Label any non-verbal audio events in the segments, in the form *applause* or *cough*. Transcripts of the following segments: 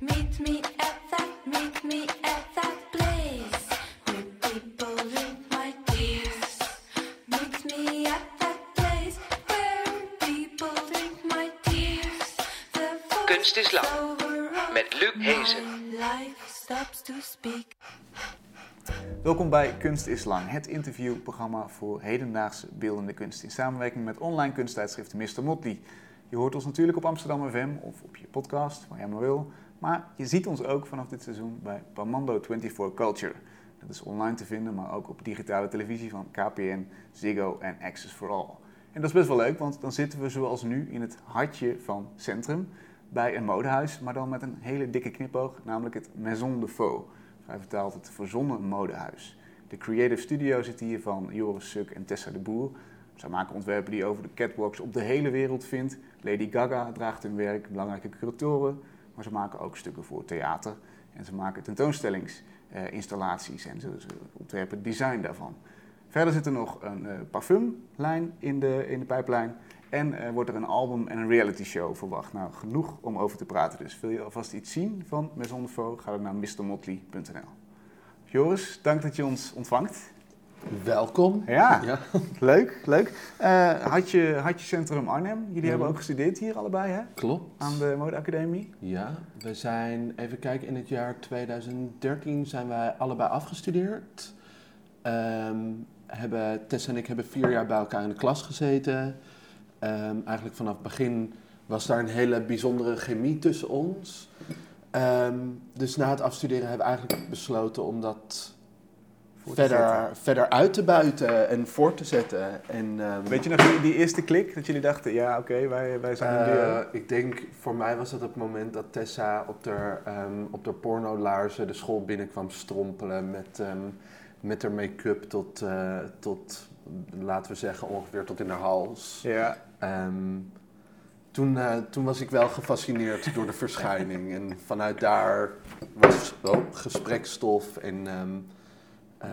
Meet me at that, meet me at that place where people drink my tears. Meet me at that place where people drink my tears. The Kunst is lang. Met Luc Hezen. my life stops to speak. Welkom bij Kunst is Lang, het interviewprogramma voor hedendaagse beeldende kunst in samenwerking met online kunsttijdschrift Mr. Motley. Je hoort ons natuurlijk op Amsterdam FM of op je podcast, waar jij maar wil. Maar je ziet ons ook vanaf dit seizoen bij Pamando 24 Culture. Dat is online te vinden, maar ook op digitale televisie van KPN, Ziggo en Access for All. En dat is best wel leuk, want dan zitten we zoals nu in het hartje van Centrum bij een modehuis, maar dan met een hele dikke knipoog, namelijk het Maison de Faux. Hij vertaalt het verzonnen modehuis. De creative studio zit hier van Joris Suk en Tessa de Boer. Zij maken ontwerpen die je over de catwalks op de hele wereld vindt. Lady Gaga draagt hun werk, belangrijke curatoren. Maar ze maken ook stukken voor theater. En ze maken tentoonstellingsinstallaties en ze, ze ontwerpen het design daarvan. Verder zit er nog een eh, parfumlijn in de, in de pijplijn. En eh, wordt er een album en een reality show verwacht. Nou, genoeg om over te praten dus. Wil je alvast iets zien van Maison? Ga dan naar mrmotley.nl. Joris, dank dat je ons ontvangt. Welkom. Ja, Ja. *laughs* leuk, leuk. Eh, had, je, had je Centrum Arnhem? Jullie hebben Mhm. ook gestudeerd hier allebei, hè? Klopt. Aan de modeacademie. Ja, we zijn, even kijken, in het jaar 2013 zijn wij allebei afgestudeerd. Ehm, hebben, Tess en ik hebben vier jaar bij elkaar in de klas gezeten. Ehm, eigenlijk vanaf het begin was daar een hele bijzondere chemie tussen ons. Ehm, dus na het afstuderen hebben we eigenlijk besloten om dat zetten. verder, verder uit te buiten en voor te zetten. En, ehm, Weet je nog die, die eerste klik? Dat jullie dachten, ja oké, wij, wij zijn een. Eh, ik denk, voor mij was dat het moment dat Tessa op de, ehm op de pornolaarzen de school binnenkwam strompelen met, met haar make-up tot, eh, tot, laten we zeggen, ongeveer tot in haar hals. Ja, Ehm, toen, eh, toen was ik wel gefascineerd door de verschijning en vanuit daar was oh, gesprekstof en ehm, eh,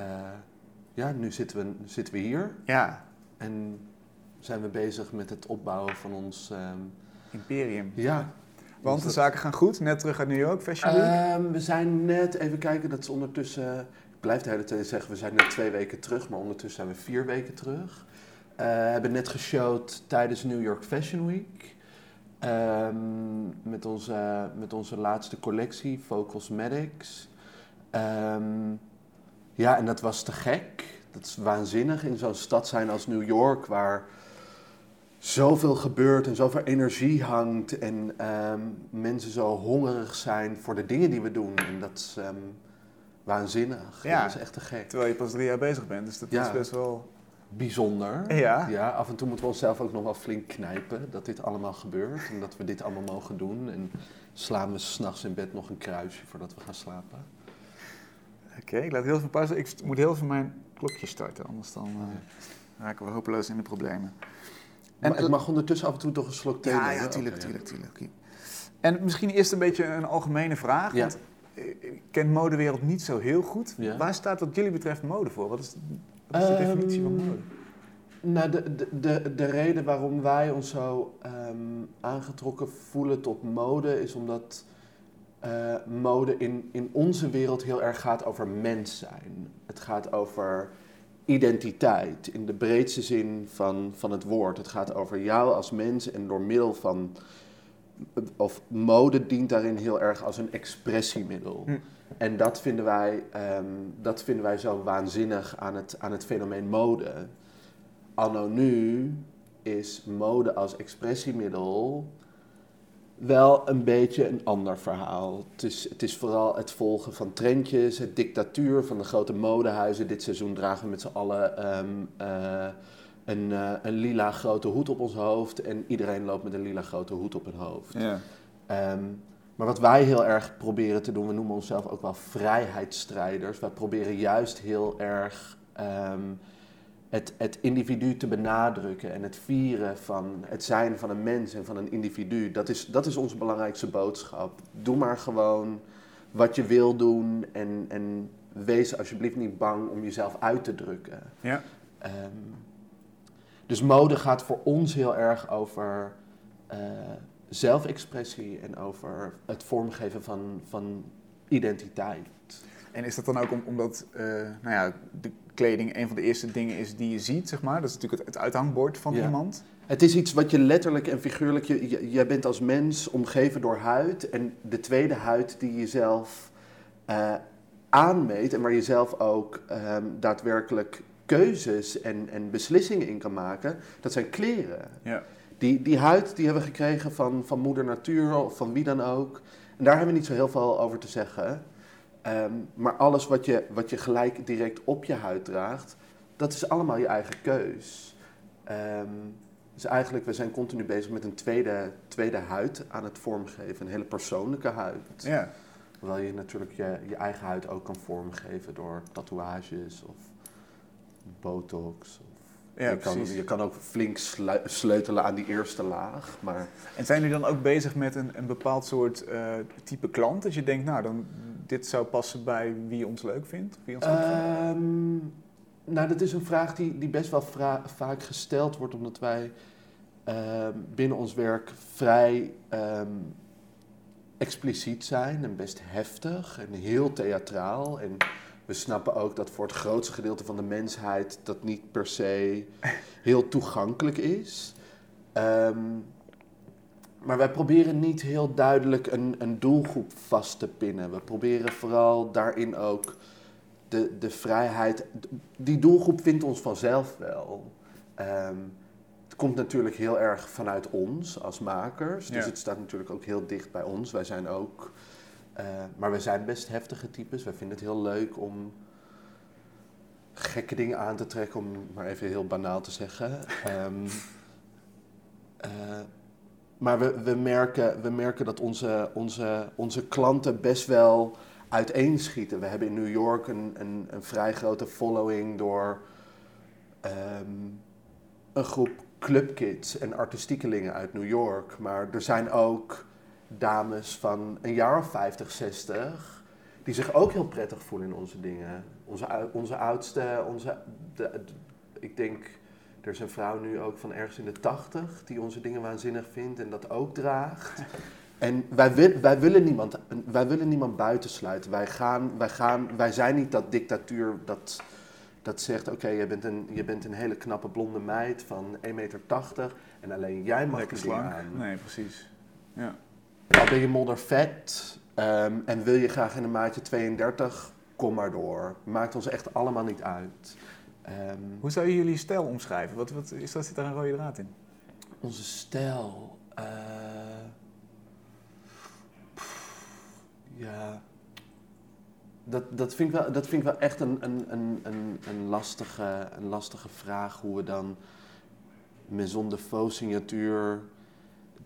ja, nu zitten we, zitten we hier ja, en zijn we bezig met het opbouwen van ons... ehm, Imperium. ja. Want de zaken gaan goed, net terug uit New York, Fashion Week. We zijn net, even kijken, dat is ondertussen... Ik blijf de hele tijd zeggen, we zijn net twee weken terug, maar ondertussen zijn we vier weken terug. Eh, We hebben net geshowd tijdens New York Fashion Week. Ehm, met, onze, met onze laatste collectie, Focus Medics. Ehm, ja, en dat was te gek. Dat is waanzinnig in zo'n stad zijn als New York, waar zoveel gebeurt en zoveel energie hangt. En ehm, mensen zo hongerig zijn voor de dingen die we doen. En dat is waanzinnig. Ja. Dat is echt te gek. Terwijl je pas drie jaar bezig bent, dus dat Ja. is best wel... Bijzonder. Ja. Ja, af en toe moeten we onszelf ook nog wel flink knijpen dat dit allemaal gebeurt. En dat we dit allemaal mogen doen. En slaan we s'nachts in bed nog een kruisje voordat we gaan slapen. Oké, ik laat heel veel pauze. Ik moet heel veel mijn klokje starten, anders dan eh, raken we hopeloos in de problemen. En ik mag ondertussen af en toe toch een slok thee Ja, ja, tuurlijk, Oké, tuurlijk, tuurlijk. En misschien eerst een beetje een algemene vraag. Ja. Want eh, ik ken modewereld niet zo heel goed. Ja. Waar staat wat jullie betreft mode voor? Wat is, wat is de Ehm, definitie van mode? Nou, de, de, de, de reden waarom wij ons zo ehm, aangetrokken voelen tot mode is omdat eh, mode in, in onze wereld heel erg gaat over mens zijn. Het gaat over identiteit in de breedste zin van, van het woord. Het gaat over jou als mens en door middel van. Of mode dient daarin heel erg als een expressiemiddel. Hm. En dat vinden, wij, ehm, dat vinden wij zo waanzinnig aan het, aan het fenomeen mode. Anno nu is mode als expressiemiddel wel een beetje een ander verhaal. Het is, het is vooral het volgen van trendjes, het dictatuur van de grote modehuizen. Dit seizoen dragen we met z'n allen ehm, eh, een, eh, een lila grote hoed op ons hoofd. En iedereen loopt met een lila grote hoed op hun hoofd. Ja. Ehm, maar wat wij heel erg proberen te doen, we noemen onszelf ook wel vrijheidsstrijders. Wij proberen juist heel erg ehm, het, het individu te benadrukken en het vieren van het zijn van een mens en van een individu. Dat is, dat is onze belangrijkste boodschap. Doe maar gewoon wat je wil doen en, en wees alsjeblieft niet bang om jezelf uit te drukken. Ja. Ehm, dus mode gaat voor ons heel erg over eh, zelfexpressie en over het vormgeven van, van identiteit. En is dat dan ook om- omdat eh, nou ja, de kleding een van de eerste dingen is die je ziet, zeg maar? Dat is natuurlijk het, het uithangbord van Ja. iemand. Het is iets wat je letterlijk en figuurlijk, je, je- jij bent als mens omgeven door huid. En de tweede huid die je zelf eh, aanmeet en waar je zelf ook ehm, daadwerkelijk keuzes en, en beslissingen in kan maken, dat zijn kleren. Ja. Die, die huid die hebben we gekregen van, van moeder natuur of van wie dan ook. En daar hebben we niet zo heel veel over te zeggen. Ehm, maar alles wat je, wat je gelijk direct op je huid draagt, dat is allemaal je eigen keus. Ehm, dus eigenlijk, we zijn continu bezig met een tweede, tweede huid aan het vormgeven. Een hele persoonlijke huid. Ja. Terwijl je natuurlijk je, je eigen huid ook kan vormgeven door tatoeages of botox. Of Ja, je, kan, je kan ook flink sleu- sleutelen aan die eerste laag. Maar En zijn jullie dan ook bezig met een, een bepaald soort eh, type klant? Dat je denkt, nou, dan, dit zou passen bij wie ons leuk vindt? Wie ons goed vindt? Ehm, nou, dat is een vraag die, die best wel vaak gesteld wordt, omdat wij ehm, binnen ons werk vrij ehm, expliciet zijn en best heftig en heel theatraal. En we snappen ook dat voor het grootste gedeelte van de mensheid dat niet per se heel toegankelijk is. Ehm, maar wij proberen niet heel duidelijk een, een doelgroep vast te pinnen. We proberen vooral daarin ook de, de vrijheid. Die doelgroep vindt ons vanzelf wel. Ehm, het komt natuurlijk heel erg vanuit ons als makers. Dus Ja. het staat natuurlijk ook heel dicht bij ons. Wij zijn ook. Eh, maar we zijn best heftige types. Wij vinden het heel leuk om gekke dingen aan te trekken, om maar even heel banaal te zeggen. *laughs* Ehm, eh, maar we, we, merken, we merken dat onze, onze, onze klanten best wel uiteenschieten. We hebben in New York een, een, een vrij grote following door ehm, een groep clubkids en artistiekelingen uit New York. Maar er zijn ook dames van een jaar of 50, 60 die zich ook heel prettig voelen in onze dingen. Onze, onze oudste, onze, de, de- ik denk, er is een vrouw nu ook van ergens in de 80 die onze dingen waanzinnig vindt en dat ook draagt. *laughs* En wij, wil- wij, willen niemand, wij willen niemand buitensluiten. Wij, gaan, wij, gaan, wij zijn niet dat dictatuur dat, dat zegt: oké, je, bent een- je bent een hele knappe blonde meid van 1,80 meter en alleen jij mag Lekker die slank. aan. Nee, precies. Ja. Al ben je moddervet ehm, en wil je graag in een maatje 32, kom maar door. Maakt ons echt allemaal niet uit. Ehm, Hoe zou je jullie stijl omschrijven? Wat, wat is dat, zit daar een rode draad in? onze stijl. eh, pff, ja. Dat, dat, vind ik wel, dat vind ik wel echt een, een, een, een, een, lastige, een lastige vraag. Hoe we dan maison de faux signatuur.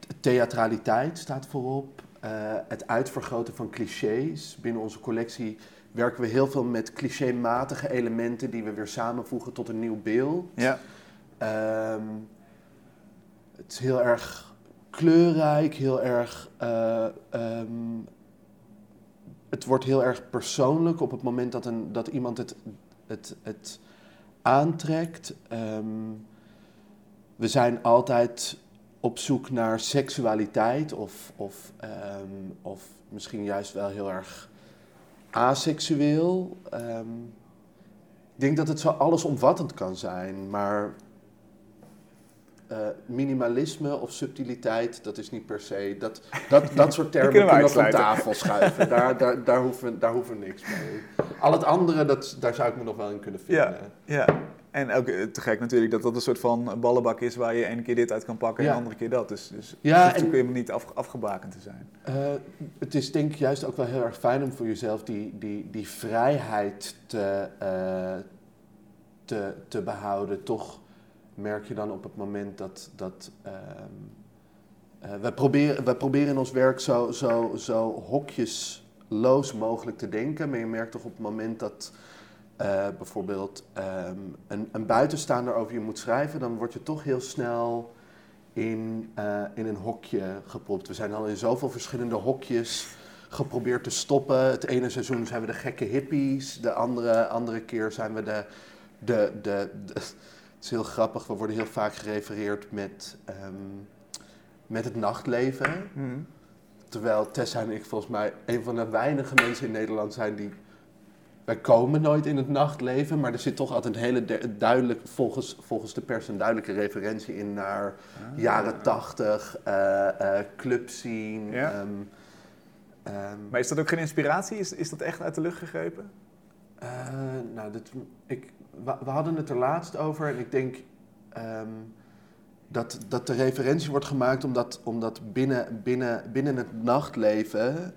Th- Theatraliteit staat voorop. eh, het uitvergroten van clichés. Binnen onze collectie werken we heel veel met clichématige elementen die we weer samenvoegen tot een nieuw beeld. Ja. Ehm, het is heel erg kleurrijk, heel erg. eh, ehm, het wordt heel erg persoonlijk op het moment dat, een, dat iemand het, het, het aantrekt. Ehm, we zijn altijd op zoek naar seksualiteit of, of, ehm, of misschien juist wel heel erg aseksueel. Ehm, ik denk dat het zo allesomvattend kan zijn, maar eh, minimalisme of subtiliteit, dat is niet per se. Dat, dat, *laughs* dat soort termen kunnen we van uitsluiten. tafel schuiven. *laughs* Daar, daar, daar, hoeven, daar hoeven niks mee. Al het andere, dat, daar zou ik me nog wel in kunnen vinden. Ja. En ook eh, te gek natuurlijk dat dat een soort van ballenbak is waar je ene keer dit uit kan pakken en Ja. de andere keer dat. Dus, dus Ja, het hoeft en- ook helemaal niet af, afgebakend te zijn. Eh, het is denk ik juist ook wel heel erg fijn om voor jezelf die, die, die vrijheid te, eh, te, te behouden. Toch merk je dan op het moment dat. dat ehm, eh, wij, proberen, wij proberen in ons werk zo, zo, zo hokjesloos mogelijk te denken. Maar je merkt toch op het moment dat. Eh, bijvoorbeeld ehm, een, een buitenstaander over je moet schrijven, dan word je toch heel snel in, eh, in een hokje gepropt. We zijn al in zoveel verschillende hokjes geprobeerd te stoppen. Het ene seizoen zijn we de gekke hippies, de andere, andere keer zijn we de, de, de, de, Het is heel grappig, we worden heel vaak gerefereerd met, ehm, met het nachtleven. Mhm. Terwijl Tessa en ik volgens mij een van de weinige mensen in Nederland zijn die... Wij komen nooit in het nachtleven, maar er zit toch altijd een hele de- duidelijk, volgens, volgens de pers, een duidelijke referentie in naar Ah. jaren tachtig, eh eh clubscene. Ja. ehm, ehm, Maar is dat ook geen inspiratie? Is, is dat echt uit de lucht gegrepen? Eh, nou, dit, ik, we, we hadden het er laatst over en ik denk ehm, dat, dat de referentie wordt gemaakt omdat, omdat binnen, binnen, binnen het nachtleven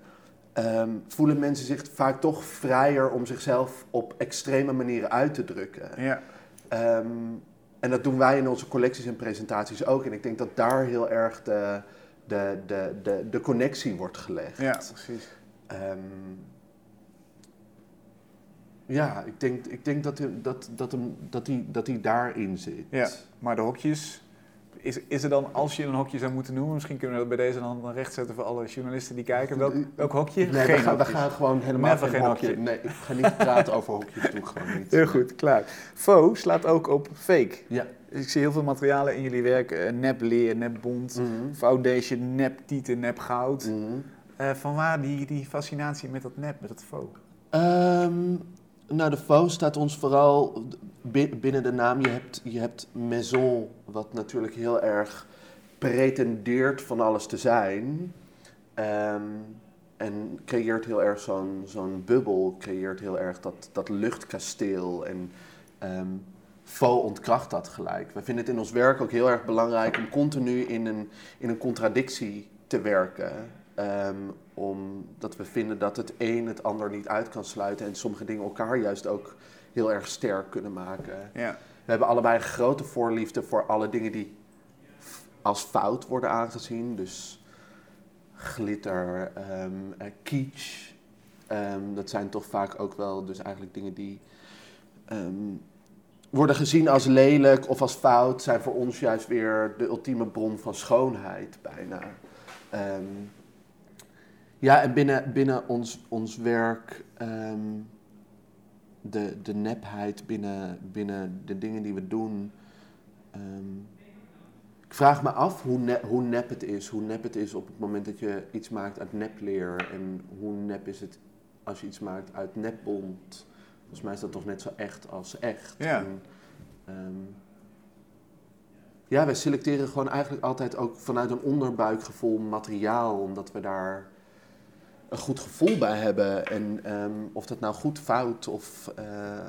ehm, voelen mensen zich vaak toch vrijer om zichzelf op extreme manieren uit te drukken. Ja. Ehm, en dat doen wij in onze collecties en presentaties ook. En ik denk dat daar heel erg de, de, de, de, de connectie wordt gelegd. Ja, precies. Ehm, ja, ik denk, ik denk dat, hij- dat, dat, hem, dat, dat hij daarin zit. Ja. Maar de hokjes, is, is er dan, als je een hokje zou moeten noemen, misschien kunnen we dat bij deze dan rechtzetten voor alle journalisten die kijken. Welk, welk hokje? Nee, Geen we, gaan, we hokjes. gaan gewoon helemaal Never geen hokje. hokje. Nee, ik ga niet praten over hokjes, doe ik gewoon niet. Heel goed, klaar. Faux slaat ook op fake. Ja. Ik zie heel veel materialen in jullie werk. eh, nep leer, nep bont, Mhm. foundation, nep tieten, nep goud. Mhm. Eh, vanwaar die, die fascinatie met dat nep, met dat faux? Ehm, nou, de faux staat ons vooral binnen de naam. Je hebt, je hebt maison, wat natuurlijk heel erg pretendeert van alles te zijn. Ehm, en creëert heel erg zo'n zo'n bubbel, creëert heel erg dat, dat luchtkasteel. En ehm faux ontkracht dat gelijk. We vinden het in ons werk ook heel erg belangrijk om continu in een, in een contradictie te werken. Ehm, omdat we vinden dat het een het ander niet uit kan sluiten en sommige dingen elkaar juist ook heel erg sterk kunnen maken. Ja. We hebben allebei een grote voorliefde voor alle dingen die als fout worden aangezien. Dus glitter, eh, kitsch. Ehm, dat zijn toch vaak ook wel dus eigenlijk dingen die ehm, worden gezien als lelijk of als fout. Zijn voor ons juist weer de ultieme bron van schoonheid bijna. Ja, en binnen, binnen ons, ons werk, de, de nepheid binnen, binnen de dingen die we doen. ehm, ik vraag me af hoe, ne- hoe nep het is. Hoe nep het is op het moment dat je iets maakt uit nepleer. En hoe nep is het als je iets maakt uit nepbond. Volgens mij is dat toch net zo echt als echt. Ja. En, ehm, ja, wij selecteren gewoon eigenlijk altijd ook vanuit een onderbuikgevoel materiaal. Omdat we daar een goed gevoel bij hebben. En ehm, of dat nou goed, fout of eh, ehm,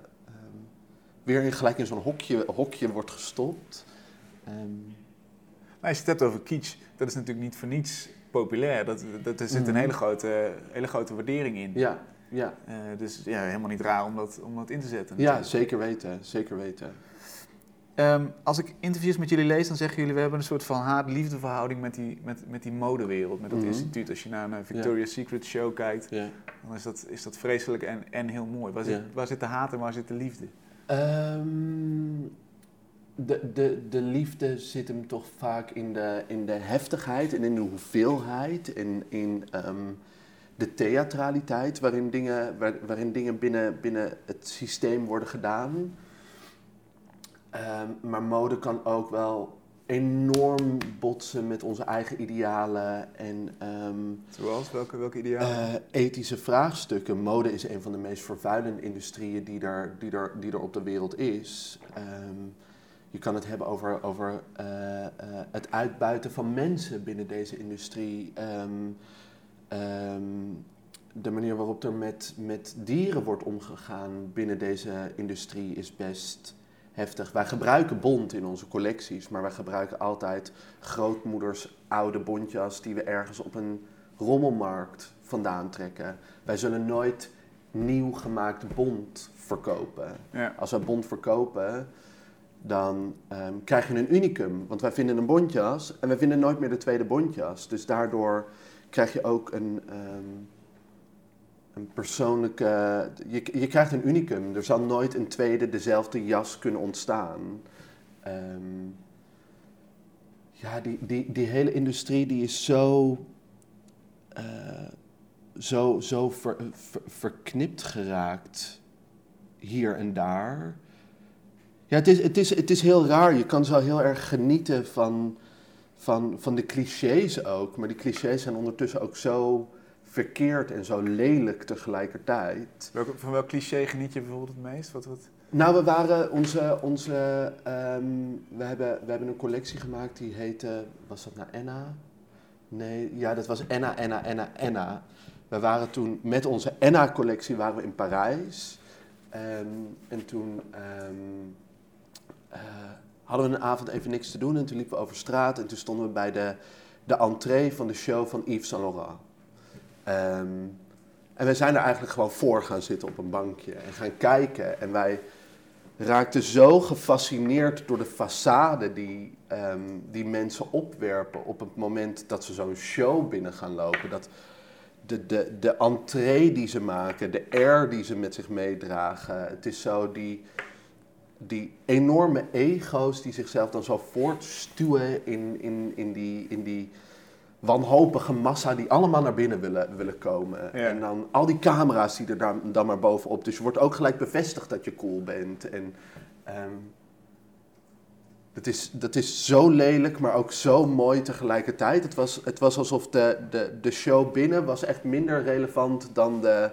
weer in, gelijk in zo'n hokje, hokje wordt gestopt. Ehm, Maar als je het hebt over kitsch, dat is natuurlijk niet voor niets populair. Dat, dat, er zit een Mhm. hele grote, hele grote waardering in. ja, ja. Eh, dus ja, helemaal niet raar om dat, om dat in te zetten. ja, natuurlijk. zeker weten. Zeker weten. Ehm, als ik interviews met jullie lees, dan zeggen jullie... we hebben een soort van haat-liefde verhouding met die, met, met die modewereld, met dat Mhm. instituut. Als je naar een Victoria's Secret show kijkt, Ja. dan is dat, is dat vreselijk en, en heel mooi. Waar zit, waar zit de haat en waar zit de liefde? Ehm, de, de, de liefde zit hem toch vaak in de, in de heftigheid en in de hoeveelheid en in ehm, de theatraliteit waarin dingen, waar- waarin dingen binnen, binnen het systeem worden gedaan. Ehm, maar mode kan ook wel enorm botsen met onze eigen idealen en ehm, Zoals, welke, welke idealen? eh, ethische vraagstukken. Mode is een van de meest vervuilende industrieën die er, die er, die er op de wereld is. Ehm, je kan het hebben over, over eh, eh, het uitbuiten van mensen binnen deze industrie. De manier waarop er met, met dieren wordt omgegaan binnen deze industrie is best heftig. Wij gebruiken bont in onze collecties, maar wij gebruiken altijd grootmoeders oude bontjas die we ergens op een rommelmarkt vandaan trekken. Wij zullen nooit nieuw gemaakt bont verkopen. ja. Als wij bont verkopen, dan ehm, krijg je een unicum. Want wij vinden een bontjas en wij vinden nooit meer de tweede bontjas. Dus daardoor krijg je ook een, ehm, een persoonlijke... Je, je krijgt een unicum. Er zal nooit een tweede dezelfde jas kunnen ontstaan. Ehm, ja, die, die, die hele industrie die is zo... eh, zo, zo ver- ver- verknipt geraakt hier en daar. Ja, het is, het, is, het is heel raar. Je kan zo heel erg genieten van, van, van de clichés ook. Maar die clichés zijn ondertussen ook zo verkeerd en zo lelijk tegelijkertijd. Welke, van welk cliché geniet je bijvoorbeeld het meest? Wat, wat? Nou, we waren onze. onze ehm, we, hebben, we hebben een collectie gemaakt die heette. Was dat nou Enna? Nee, ja, dat was Enna, Enna, Enna, Enna. We waren toen met onze Enna-collectie waren we in Parijs. Ehm, en toen ehm, eh, hadden we een avond even niks te doen. En toen liepen we over straat. En toen stonden we bij de, de entree van de show van Yves Saint Laurent. Ehm, en we zijn er eigenlijk gewoon voor gaan zitten op een bankje en gaan kijken. En wij raakten zo gefascineerd door de façade die, ehm, die mensen opwerpen op het moment dat ze zo'n show binnen gaan lopen. Dat de, de, de entree die ze maken, de air die ze met zich meedragen. Het is zo die, die enorme ego's die zichzelf dan zo voortstuwen in, in, in die... In die wanhopige massa die allemaal naar binnen willen, willen komen. Ja. En dan al die camera's die er dan, dan maar bovenop. Dus je wordt ook gelijk bevestigd dat je cool bent. En ehm, dat, is, dat is zo lelijk, maar ook zo mooi tegelijkertijd. Het was, het was alsof de, de, de show binnen was echt minder relevant dan, de,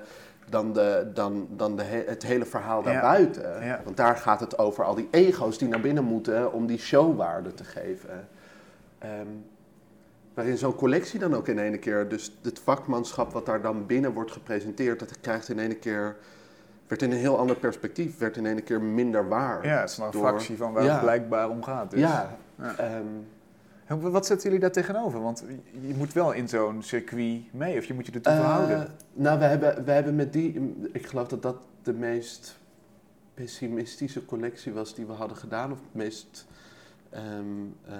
dan, de, dan, dan de, he- het hele verhaal daarbuiten. Ja. Want daar gaat het over al die ego's die naar binnen moeten om die showwaarde te geven. Ehm, waarin zo'n collectie dan ook in ene keer, dus het vakmanschap wat daar dan binnen wordt gepresenteerd, dat krijgt in ene keer, werd in een heel ander perspectief, werd in ene keer minder waar. Ja, het is maar een Door- fractie van waar Ja. het blijkbaar om gaat. Dus. Ja, Ja. ehm, En Wat zetten jullie daar tegenover? Want je- moet wel in zo'n circuit mee, of je moet je ertoe eh, verhouden. nou, we hebben, we hebben met die, ik geloof dat dat de meest pessimistische collectie was die we hadden gedaan, of het meest ehm, eh,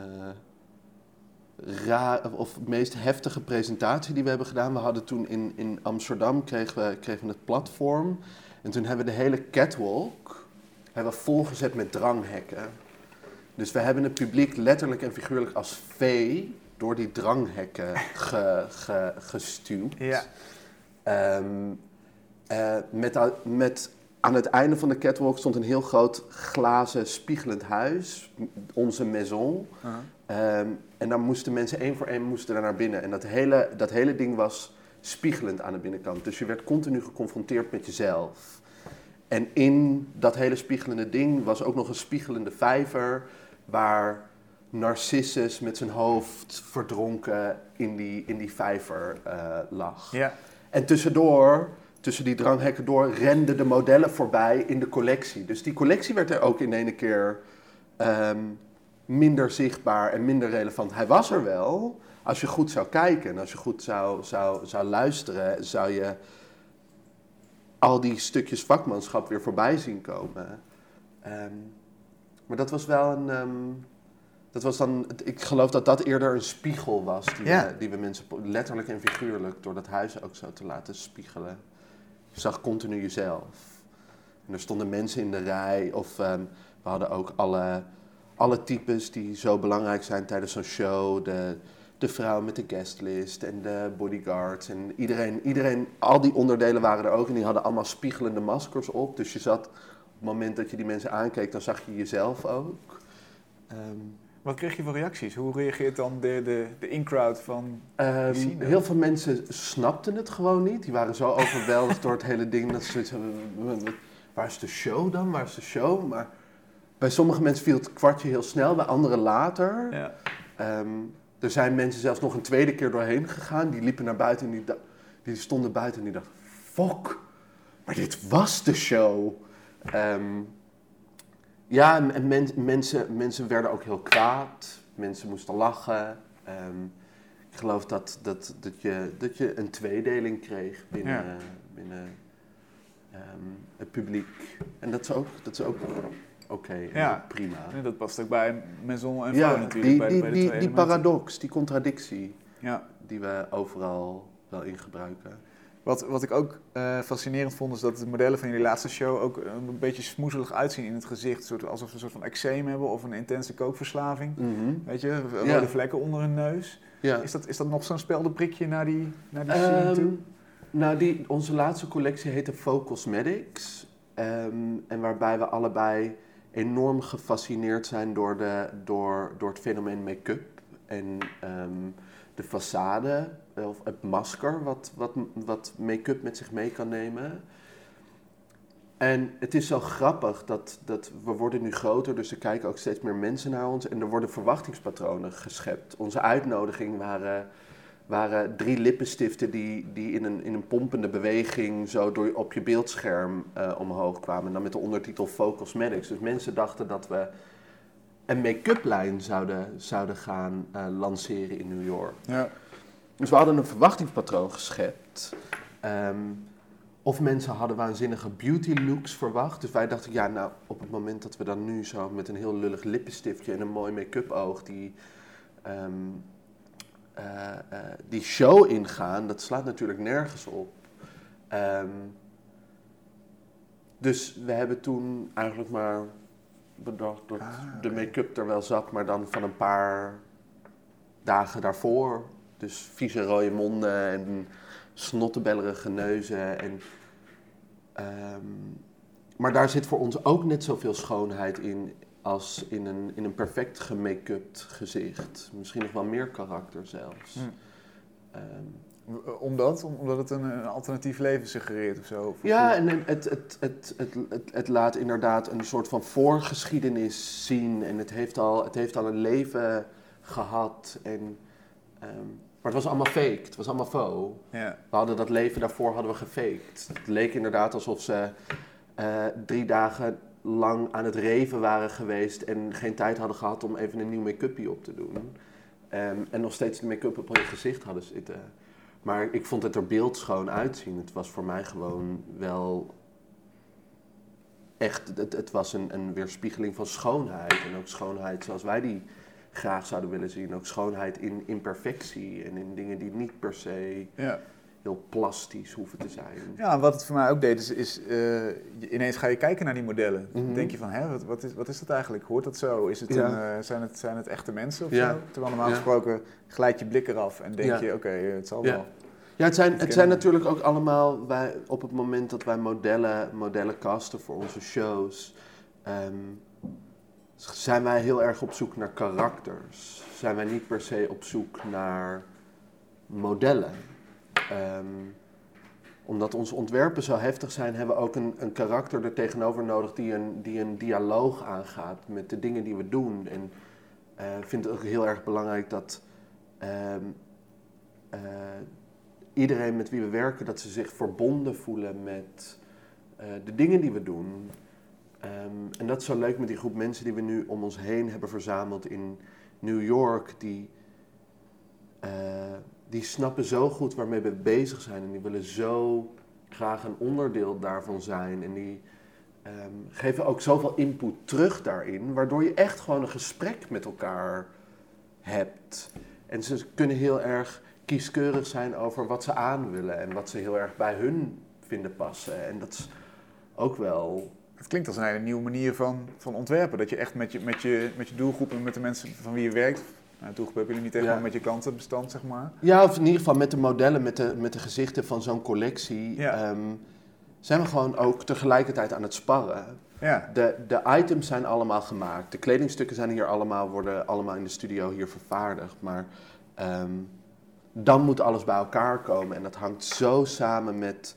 raar, of meest heftige presentatie die we hebben gedaan. We hadden toen in, in Amsterdam kregen we, kregen we het platform. En toen hebben we de hele catwalk hebben we volgezet met dranghekken. Dus we hebben het publiek letterlijk en figuurlijk als vee door die dranghekken *laughs* ge, ge, gestuwd. Ja. Ehm, eh, met, met aan het einde van de catwalk stond een heel groot glazen spiegelend huis, onze maison. Uh-huh. Ehm, en dan moesten mensen één voor één moesten daar naar binnen. En dat hele, dat hele ding was spiegelend aan de binnenkant. Dus je werd continu geconfronteerd met jezelf. En in dat hele spiegelende ding was ook nog een spiegelende vijver... waar Narcissus met zijn hoofd verdronken in die, in die vijver eh, lag. Ja. En tussendoor, tussen die dranghekken door, renden de modellen voorbij in de collectie. Dus die collectie werd er ook in ene keer ehm, minder zichtbaar en minder relevant. Hij was er wel. Als je goed zou kijken en als je goed zou, zou, zou luisteren, zou je al die stukjes vakmanschap weer voorbij zien komen. Ehm, maar dat was wel een. ehm, dat was dan, ik geloof dat dat eerder een spiegel was die, Ja. we, die we mensen letterlijk en figuurlijk door dat huis ook zo te laten spiegelen. Zag continu jezelf. En er stonden mensen in de rij of ehm, we hadden ook alle, alle types die zo belangrijk zijn tijdens zo'n show. De, de vrouw met de guestlist en de bodyguards en iedereen, iedereen, al die onderdelen waren er ook en die hadden allemaal spiegelende maskers op. Dus je zat, op het moment dat je die mensen aankeek, dan zag je jezelf ook. Ehm, Wat kreeg je voor reacties? Hoe reageert dan de, de, de in-crowd van... Zien, hè? heel veel mensen snapten het gewoon niet. Die waren zo overweldigd door het hele ding dat ze zoiets hadden. "Wat- wat- Waar is de show dan? Waar is de show? Maar bij sommige mensen viel het kwartje heel snel, bij anderen later. Ja. Ehm, er zijn mensen zelfs nog een tweede keer doorheen gegaan. Die liepen naar buiten en die, die stonden buiten en die dachten: Fok, maar dit was de show. Ehm, ja, en en men- mensen, mensen werden ook heel kwaad. Mensen moesten lachen. Ehm, ik geloof dat, dat, dat, je, dat je een tweedeling kreeg binnen, Ja. binnen ehm, het publiek. En dat is ook, dat is ook oké Ja. prima. Dat past ook bij Maison en Ja, Vrouw natuurlijk. die, bij, die, bij de die, die paradox, die contradictie, Ja. die we overal wel in gebruiken. Wat, wat ik ook eh, fascinerend vond, is dat de modellen van jullie laatste show ook een beetje smoezelig uitzien in het gezicht. Soort, alsof ze een soort van eczeem hebben of een intense kookverslaving. Weet je, rode Ja. vlekken onder hun neus. Ja. Is dat, is dat nog zo'n speldenprikje naar die, naar die scene toe? Ehm, nou, die, onze laatste collectie heette Faux Cosmetics. Ehm, en waarbij we allebei enorm gefascineerd zijn door, de, door, door het fenomeen make-up en ehm, de façade, of het masker wat, wat, wat make-up met zich mee kan nemen. En het is zo grappig dat, dat we worden nu groter, dus er kijken ook steeds meer mensen naar ons en er worden verwachtingspatronen geschept. Onze uitnodiging waren, waren drie lippenstiften die, die in, een, in een pompende beweging zo door, op je beeldscherm eh, omhoog kwamen. En dan met de ondertitel Faux Cosmetics. Dus mensen dachten dat we een make-up lijn zouden, zouden gaan eh, lanceren in New York. Ja. Dus we hadden een verwachtingspatroon geschept. Ehm, of mensen hadden waanzinnige beauty looks verwacht. Dus wij dachten, ja, nou, op het moment dat we dan nu zo met een heel lullig lippenstiftje en een mooi make-up oog die, ehm, eh, eh, die show ingaan, dat slaat natuurlijk nergens op. Ehm, dus we hebben toen eigenlijk maar bedacht dat Ah, de make-up er wel zat, maar dan van een paar dagen daarvoor. Dus vieze rode monden en snottebellerige neuzen. En, ehm, maar daar zit voor ons ook net zoveel schoonheid in als in een, in een perfect gemake-upt gezicht. Misschien nog wel meer karakter zelfs. Ehm, Omdat? Om- Omdat het een, een alternatief leven suggereert of zo? Of- Ja, en het, het, het, het, het, het, het laat inderdaad een soort van voorgeschiedenis zien. En het heeft al, het heeft al een leven gehad. En, ehm, maar het was allemaal fake, het was allemaal faux. Ja. We hadden dat leven daarvoor hadden we gefaked. Het leek inderdaad alsof ze eh, drie dagen lang aan het reven waren geweest en geen tijd hadden gehad om even een nieuw make-upje op te doen. Ehm, en nog steeds de make-up op hun gezicht hadden zitten. Maar ik vond het er beeldschoon uitzien. Het was voor mij gewoon wel echt, het, het was een, een weerspiegeling van schoonheid. En ook schoonheid zoals wij die graag zouden willen zien. Ook schoonheid in imperfectie en in dingen die niet per se Ja. heel plastisch hoeven te zijn. ja, wat het voor mij ook deed, is, is eh, ineens ga je kijken naar die modellen. Dan Mhm. denk je van, hè, wat, wat, is, wat is dat eigenlijk? Hoort dat zo? Is het Ja. een, eh, zijn, het, zijn het echte mensen of Ja. zo? Terwijl normaal gesproken glijdt je blik eraf en denk je, oké, eh, het zal wel. Ja, het zijn, het zijn natuurlijk ook allemaal, wij, op het moment dat wij modellen, modellen casten voor onze shows, ehm, zijn wij heel erg op zoek naar karakters. Zijn wij niet per se op zoek naar modellen. Ehm, omdat onze ontwerpen zo heftig zijn, hebben we ook een, een karakter er tegenover nodig die een, die een dialoog aangaat met de dingen die we doen. En eh, ik vind het ook heel erg belangrijk dat ehm, eh, iedereen met wie we werken, dat ze zich verbonden voelen met eh, de dingen die we doen. Ehm, en dat is zo leuk met die groep mensen die we nu om ons heen hebben verzameld in New York. Die, eh, die snappen zo goed waarmee we bezig zijn en die willen zo graag een onderdeel daarvan zijn. En die ehm, geven ook zoveel input terug daarin, waardoor je echt gewoon een gesprek met elkaar hebt. En ze kunnen heel erg kieskeurig zijn over wat ze aan willen en wat ze heel erg bij hun vinden passen. En dat is ook wel. Het klinkt als een hele nieuwe manier van, van ontwerpen. Dat je echt met je, met, je, met je doelgroep en met de mensen van wie je werkt... Nou, doelgroep hebben jullie niet Ja. maar met je klantenbestand, zeg maar. Ja, of in ieder geval met de modellen, met de, met de gezichten van zo'n collectie, Ja. ehm, zijn we gewoon ook tegelijkertijd aan het sparren. Ja, De, de items zijn allemaal gemaakt. De kledingstukken zijn hier allemaal, worden allemaal in de studio hier vervaardigd. Maar ehm, dan moet alles bij elkaar komen. En dat hangt zo samen met,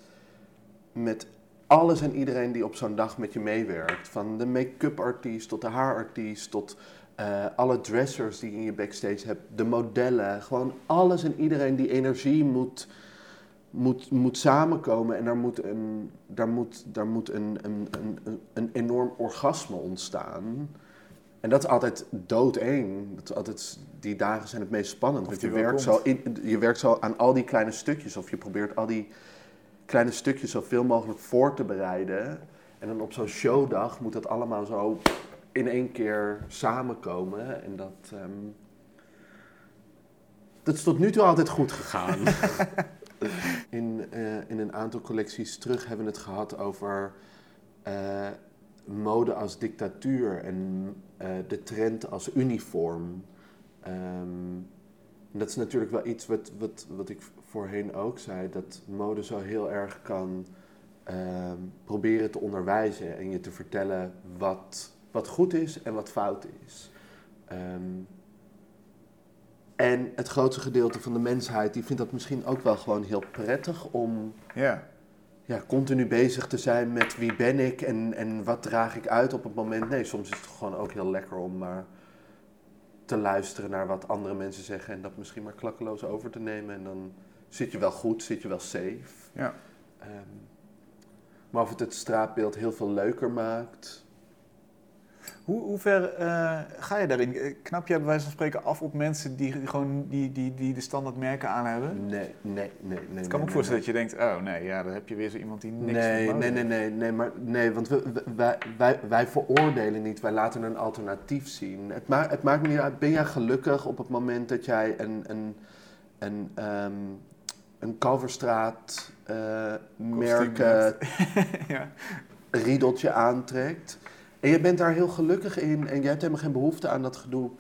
met alles en iedereen die op zo'n dag met je meewerkt. Van de make-up artiest tot de haarartiest tot eh, alle dressers die je in je backstage hebt. De modellen. Gewoon alles en iedereen die energie moet moet, moet samenkomen en daar moet een, daar moet, daar moet een, een, een, een, enorm orgasme ontstaan. En dat is altijd doodeng. Dat is altijd, die dagen zijn het meest spannend. Want je werkt, komt. zo in, je werkt zo aan al die kleine stukjes. Of je probeert al die kleine stukjes zoveel mogelijk voor te bereiden. En dan op zo'n showdag moet dat allemaal zo in één keer samenkomen. En dat, ehm, dat is tot nu toe altijd goed gegaan. *laughs* in, eh, in een aantal collecties terug hebben we het gehad over eh, mode als dictatuur en eh, de trend als uniform. Ehm, dat is natuurlijk wel iets wat, wat, wat ik voorheen ook zei, dat mode zo heel erg kan ehm, proberen te onderwijzen en je te vertellen wat, wat goed is en wat fout is. Ehm, en het grootste gedeelte van de mensheid die vindt dat misschien ook wel gewoon heel prettig om Ja, ja, continu bezig te zijn met wie ben ik en, en wat draag ik uit op het moment. Nee, soms is het gewoon ook heel lekker om maar te luisteren naar wat andere mensen zeggen en dat misschien maar klakkeloos over te nemen. En dan zit je wel goed, zit je wel safe. ja. Ehm, maar of het het straatbeeld heel veel leuker maakt. Hoe, hoe ver eh, ga je daarin? Eh, Knap je bij wijze van spreken af op mensen die gewoon die, die, die de standaard merken aan hebben? Nee, nee, nee. nee Ik kan me ook voorstellen dat je denkt, oh nee, ja, dan heb je weer zo iemand die niks Nee, nee, nee, nee, nee, maar nee, want we, wij, wij, wij veroordelen niet, wij laten een alternatief zien. Het, ma het maakt me niet uit, ben jij gelukkig op het moment dat jij een, een, een, ehm, een Kalverstraat eh merken *laughs* ja. riedeltje aantrekt. En je bent daar heel gelukkig in en je hebt helemaal geen behoefte aan dat gedoe.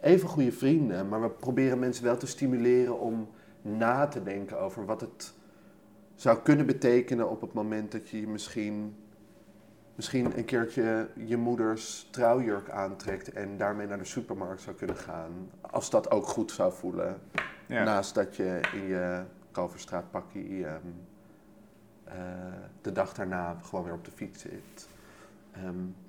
Even goede vrienden, maar we proberen mensen wel te stimuleren om na te denken over wat het zou kunnen betekenen op het moment dat je misschien, misschien een keertje je moeders trouwjurk aantrekt en daarmee naar de supermarkt zou kunnen gaan. Als dat ook goed zou voelen. Ja. Naast dat je in je Kalverstraatpakkie ehm, eh, de dag daarna gewoon weer op de fiets zit. Ehm,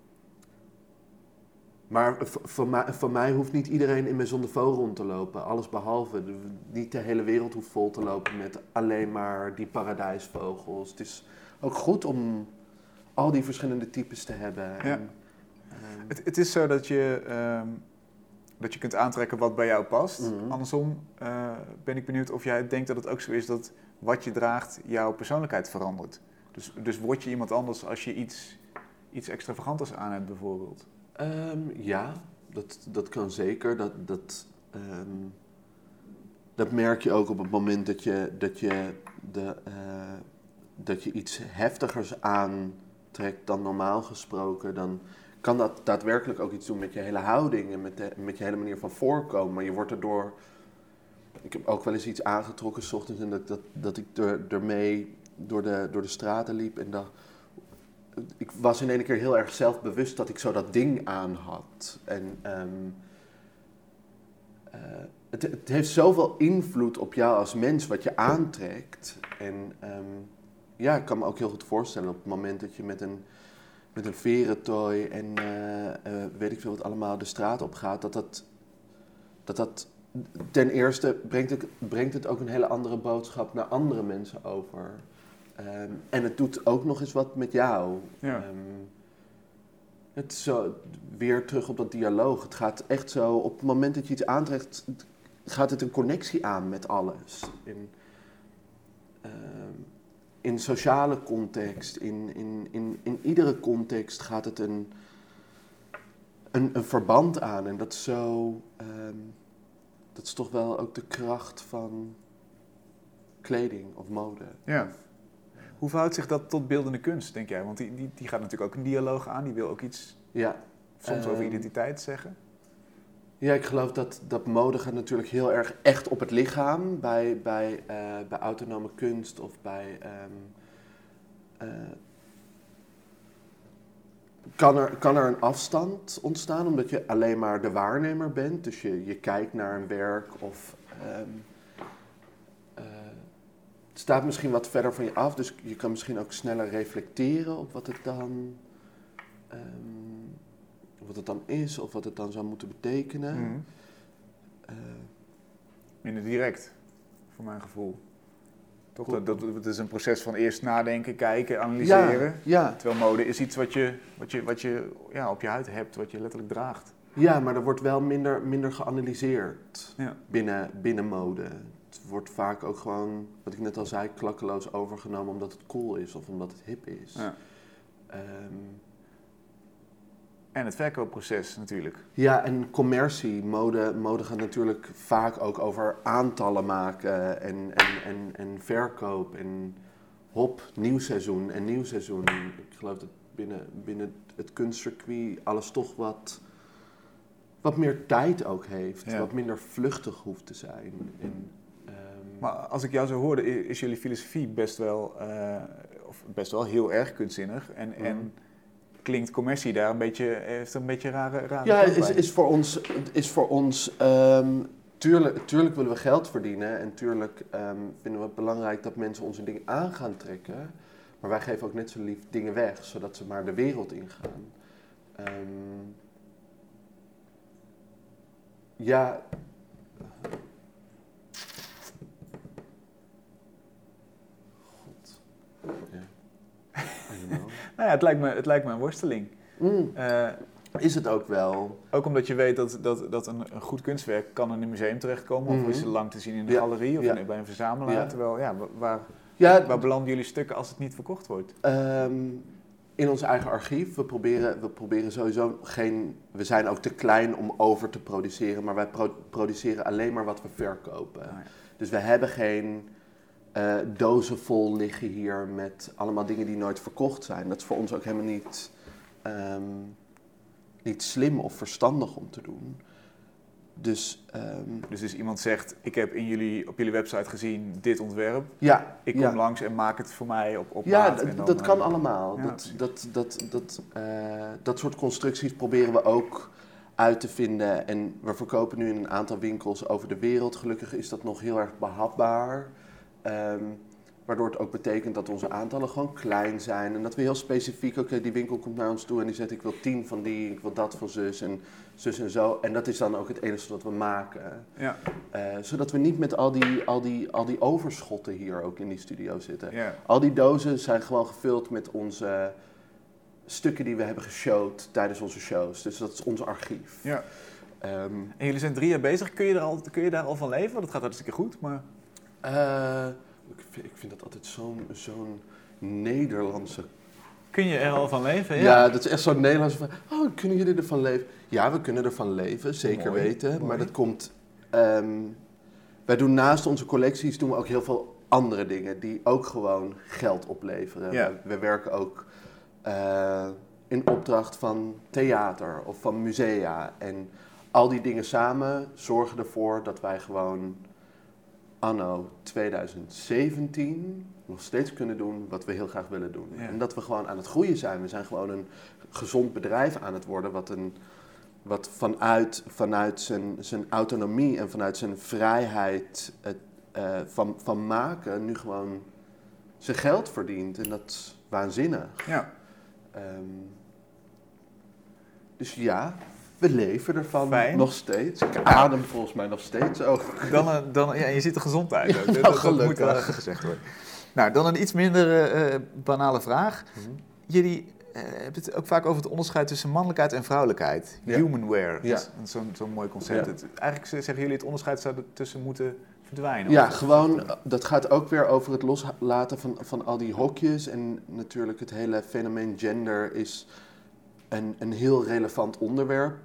maar voor mij, voor mij hoeft niet iedereen in mijn zondevo rond te lopen. Alles behalve. Niet de hele wereld hoeft vol te lopen met alleen maar die paradijsvogels. Het is ook goed om al die verschillende types te hebben. En, ehm, Het, het is zo dat je, ehm, dat je kunt aantrekken wat bij jou past. Mhm. Andersom eh, ben ik benieuwd of jij denkt dat het ook zo is dat wat je draagt jouw persoonlijkheid verandert. Dus, dus word je iemand anders als je iets, iets extravaganters aan hebt bijvoorbeeld. Ehm, ja, dat, dat kan zeker. Dat, dat, ehm, dat merk je ook op het moment dat je, dat je, de, eh, dat je iets heftigers aantrekt dan normaal gesproken. Dan kan dat daadwerkelijk ook iets doen met je hele houding en met, met je hele manier van voorkomen. Maar je wordt erdoor. Ik heb ook wel eens iets aangetrokken s ochtends en dat, dat, dat ik er, ermee door de, door de straten liep en dacht ik was in één keer heel erg zelfbewust dat ik zo dat ding aan had. En ehm, eh, het, het heeft zoveel invloed op jou als mens wat je aantrekt. En ehm, ja, ik kan me ook heel goed voorstellen op het moment dat je met een, met een verentooi en eh, eh, weet ik veel wat allemaal de straat op gaat, dat dat, dat, dat ten eerste brengt brengt het ook een hele andere boodschap naar andere mensen over. Ehm, en het doet ook nog eens wat met jou. Ja. Ehm, het is zo, weer terug op dat dialoog. Het gaat echt zo, op het moment dat je iets aantrekt, gaat het een connectie aan met alles. In, ehm, in sociale context, in, in, in, in iedere context gaat het een, een, een verband aan. En dat is zo, dat is toch wel ook de kracht van kleding of mode. Ja. Hoe verhoudt zich dat tot beeldende kunst, denk jij? Want die, die, die gaat natuurlijk ook een dialoog aan. Die wil ook iets Ja, soms over Ehm, identiteit zeggen. Ja, ik geloof dat, dat mode gaat natuurlijk heel erg echt op het lichaam. Bij, bij, eh, bij autonome kunst of bij... ehm, eh, kan, er, kan er een afstand ontstaan omdat je alleen maar de waarnemer bent. Dus je, je kijkt naar een werk of... ehm, eh, het staat misschien wat verder van je af, dus je kan misschien ook sneller reflecteren op wat het dan... ehm, wat het dan is of wat het dan zou moeten betekenen. Mhm. Eh, Minder direct, voor mijn gevoel. Toch? Dat, dat, het is een proces van eerst nadenken, kijken, analyseren. ja, ja, Terwijl mode is iets wat je, wat je, wat je ja, op je huid hebt, wat je letterlijk draagt. ja, maar er wordt wel minder, minder geanalyseerd Ja. binnen, binnen mode. Wordt vaak ook gewoon, wat ik net al zei, klakkeloos overgenomen omdat het cool is of omdat het hip is. Ja. Ehm, En het verkoopproces natuurlijk. ja, en commercie, mode, mode gaat natuurlijk vaak ook over aantallen maken en, en, en, en verkoop en hop, nieuw seizoen en nieuw seizoen. Ik geloof dat binnen, binnen het kunstcircuit alles toch wat, wat meer tijd ook heeft, Ja. wat minder vluchtig hoeft te zijn. En, Maar als ik jou zo hoorde, is jullie filosofie best wel, eh, of best wel heel erg kunstzinnig. En, Mhm. en klinkt commercie daar een beetje, heeft een beetje rare, rare Ja, is, is voor ons, is voor ons ehm, tuurlijk, tuurlijk willen we geld verdienen en tuurlijk ehm, vinden we het belangrijk dat mensen onze dingen aan gaan trekken. Maar wij geven ook net zo lief dingen weg, zodat ze maar de wereld ingaan. Ehm, ja. God. Ja. I don't know. *laughs* Nou ja, het lijkt me, het lijkt me een worsteling. Mm, Eh, is het ook wel. ook omdat je weet dat, dat, dat een, een goed kunstwerk kan in een museum terechtkomen. Of is het lang te zien in de Ja, galerie of ja. bij een verzamelaar. Ja. Terwijl, ja, wa- waar, Ja, waar belanden jullie stukken als het niet verkocht wordt? Ehm, in ons eigen archief. We proberen, we proberen sowieso geen. We zijn ook te klein om over te produceren, maar wij pro- produceren alleen maar wat we verkopen. Nou ja. Dus we hebben geen eh, dozen vol liggen hier met allemaal dingen die nooit verkocht zijn. Dat is voor ons ook helemaal niet, ehm, niet slim of verstandig om te doen. Dus ehm, Dus als iemand zegt, ik heb in jullie, op jullie website gezien dit ontwerp. ja, Ik kom ja. langs en maak het voor mij op, op Ja, maat. en dan, dat eh, kan allemaal. ja, dat, dat, dat, dat, eh, dat soort constructies proberen we ook uit te vinden. En we verkopen nu in een aantal winkels over de wereld. Gelukkig is dat nog heel erg behapbaar. Ehm, waardoor het ook betekent dat onze aantallen gewoon klein zijn. En dat we heel specifiek, oké, die winkel komt naar ons toe en die zegt ik wil tien van die, ik wil dat van zus en zus en zo. En dat is dan ook het enige wat we maken. Ja, Eh, zodat we niet met al die, al, die, al die overschotten hier ook in die studio zitten. ja. Al die dozen zijn gewoon gevuld met onze stukken die we hebben geshowd tijdens onze shows. Dus dat is ons archief. ja. Ehm, En jullie zijn drie jaar bezig. Kun je, er al, kun je daar al van leven? Dat gaat hartstikke goed, maar... eh, ik, vind, ik vind dat altijd zo'n zo'n Nederlandse... Kun je er al van leven? Ja. dat is echt zo'n Nederlandse van... Oh, kunnen jullie ervan leven? Ja, we kunnen ervan leven, zeker Mooi, weten. mooi. Maar dat komt... ehm, wij doen naast onze collecties doen we ook heel veel andere dingen die ook gewoon geld opleveren. Ja. We, we werken ook eh, in opdracht van theater of van musea. En al die dingen samen zorgen ervoor dat wij gewoon anno 2017 nog steeds kunnen doen wat we heel graag willen doen. Ja. En dat we gewoon aan het groeien zijn. We zijn gewoon een gezond bedrijf aan het worden wat, een, wat vanuit, vanuit zijn, zijn autonomie en vanuit zijn vrijheid het, eh, van, van maken nu gewoon zijn geld verdient. En dat is waanzinnig. Ja. Ehm, dus ja, we leven ervan Fijn. nog steeds. Ik adem volgens mij nog steeds ook. Dan, eh, dan, ja, je ziet er gezond uit. Ja, ook. nou, dat, dat moet wel even gezegd worden. Nou, dan een iets minder eh, eh, banale vraag. Jullie eh, hebben het ook vaak over het onderscheid tussen mannelijkheid en vrouwelijkheid. Ja. Humanware. Ja. Zo'n zo'n mooi concept. Het- eigenlijk zeggen jullie het onderscheid zou tussen moeten verdwijnen. Ja, gewoon, eh, dat gaat ook weer over het loslaten van, van al die hokjes. En natuurlijk het hele fenomeen gender is een, een heel relevant onderwerp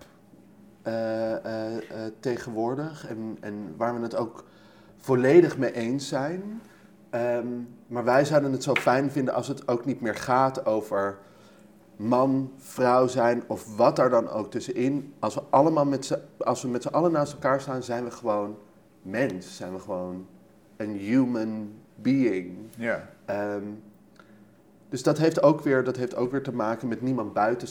eh, eh, eh, tegenwoordig. En, en waar we het ook volledig mee eens zijn. Ehm, maar wij zouden het zo fijn vinden als het ook niet meer gaat over man, vrouw zijn of wat daar dan ook tussenin. Als we allemaal met z'n, als we met z'n allen naast elkaar staan, zijn we gewoon mens. Zijn we gewoon een human being. Ja. Ehm, dus dat heeft, ook weer, dat heeft ook weer te maken met niemand buiten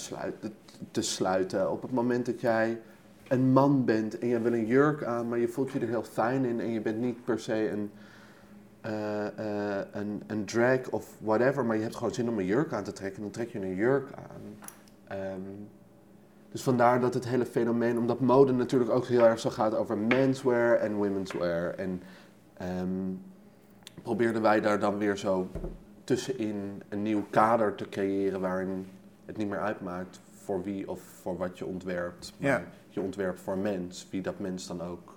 te sluiten. Op het moment dat jij een man bent en je wil een jurk aan, maar je voelt je er heel fijn in en je bent niet per se een, eh, eh, een, een drag of whatever, maar je hebt gewoon zin om een jurk aan te trekken, dan trek je een jurk aan. Ehm, dus vandaar dat het hele fenomeen, omdat mode natuurlijk ook heel erg zo gaat over menswear en womenswear. En ehm, probeerden wij daar dan weer zo tussenin een nieuw kader te creëren waarin het niet meer uitmaakt voor wie of voor wat je ontwerpt. Maar Ja. je ontwerpt voor mens, wie dat mens dan ook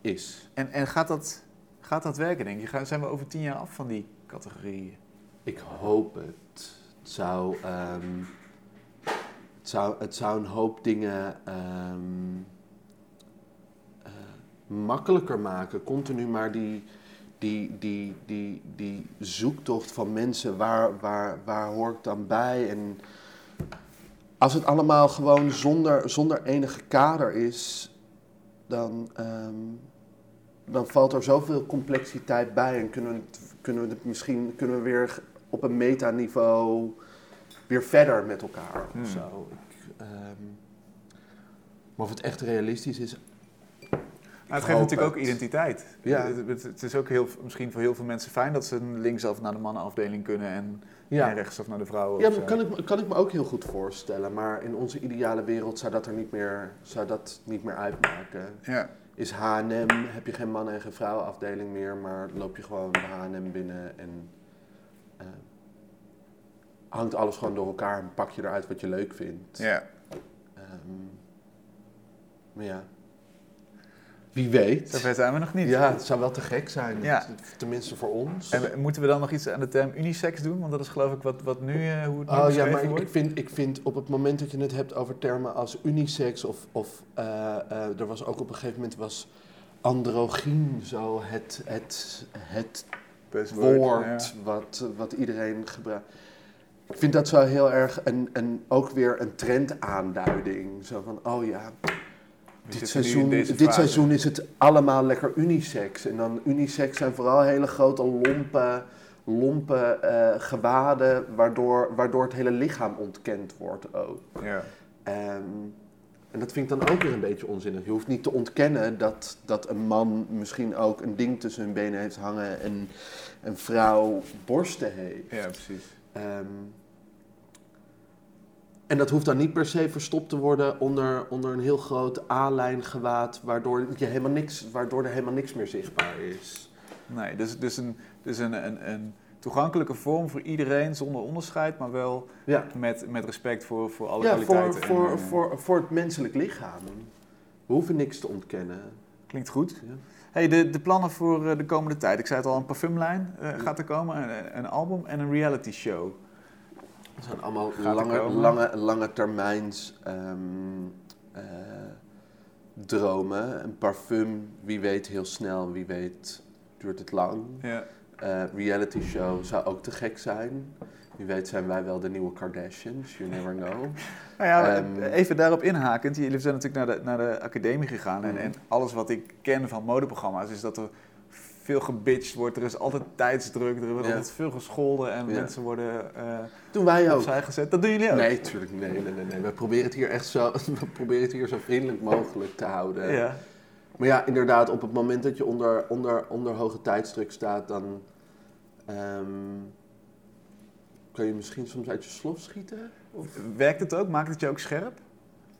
is. En, en gaat, dat, gaat dat werken, denk je? Gaan- Zijn we over tien jaar af van die categorieën? Ik hoop het. Het zou, ehm, het zou, het zou een hoop dingen ehm, eh, makkelijker maken. Continu maar die, die, die, die, die zoektocht van mensen, waar, waar, waar hoor ik dan bij? En als het allemaal gewoon zonder, zonder enige kader is, dan, ehm, dan valt er zoveel complexiteit bij en kunnen we het, kunnen we het misschien kunnen we weer op een metaniveau weer verder met elkaar Hmm. of zo. Ik, ehm, maar of het echt realistisch is, Maar het geeft natuurlijk ook identiteit. Ja. Het, is ook heel, misschien voor heel veel mensen fijn dat ze linksaf naar de mannenafdeling kunnen en, ja. en rechtsaf naar de vrouwen. Ja, zo. kan ik, me- kan ik me ook heel goed voorstellen. Maar in onze ideale wereld zou dat er niet meer, zou dat niet meer uitmaken. Ja. Is H&M, heb je geen mannen- en geen vrouwenafdeling meer, maar loop je gewoon H&M binnen en eh, hangt alles gewoon door elkaar en pak je eruit wat je leuk vindt. ja. Ehm, maar ja, wie weet. Zover zijn we nog niet. Ja, het zou wel te gek zijn. Ja. Tenminste voor ons. En moeten we dan nog iets aan de term unisex doen? Want dat is geloof ik wat, wat nu, eh, hoe het nu Oh ja, maar ik, wordt. ik, vind, ik vind op het moment dat je het hebt over termen als unisex of, of eh, eh, er was ook op een gegeven moment was androgyn zo het, het, het woord ja. wat, wat iedereen gebruikt. Ik vind dat zo heel erg een, een, ook weer een trendaanduiding. Zo van, oh ja, dit seizoen, dit seizoen is het allemaal lekker unisex. En dan unisex zijn vooral hele grote lompe, lompe eh, gewaden, waardoor, waardoor het hele lichaam ontkend wordt ook. Ja. Ehm, en dat vind ik dan ook weer een beetje onzinnig. Je hoeft niet te ontkennen dat, dat een man misschien ook een ding tussen hun benen heeft hangen en een vrouw borsten heeft. ja, precies. Ehm, en dat hoeft dan niet per se verstopt te worden onder, onder een heel groot A-lijn gewaad, waardoor, je helemaal niks, waardoor er helemaal niks meer zichtbaar is. Nee, dus, dus, een, dus een, een, een toegankelijke vorm voor iedereen zonder onderscheid, maar wel Ja, met, met respect voor, voor alle ja voor, kwaliteiten. voor, en, eh, voor, voor het menselijk lichaam. We hoeven niks te ontkennen. Klinkt goed. Ja. Hey, de, de plannen voor eh, de komende tijd. Ik zei het al, een parfumlijn eh, gaat er komen, een, een album en een reality show. Het zijn allemaal lange, lange, lange termijns ehm, eh, dromen. Een parfum, wie weet heel snel, wie weet duurt het lang. Ja. Eh, reality show zou ook te gek zijn. Wie weet zijn wij wel de nieuwe Kardashians, you never know. *laughs* Nou ja, Ehm, even daarop inhakend. Jullie zijn natuurlijk naar de, naar de academie gegaan. En, Mhm. en alles wat ik ken van modeprogramma's is dat er veel gebitcht wordt. Er is altijd tijdsdruk, er wordt Ja. altijd veel gescholden en Ja. mensen worden eh Doen wij ook. opzij gezet. Dat doen jullie ook? Nee, tuurlijk, nee, nee, nee, nee. We proberen het hier echt zo, *laughs* we proberen het hier zo vriendelijk mogelijk te houden. Ja. Maar ja, inderdaad, op het moment dat je onder, onder, onder hoge tijdsdruk staat, dan ehm, kan je misschien soms uit je slof schieten. Of, Werkt het ook? Maakt het je ook scherp?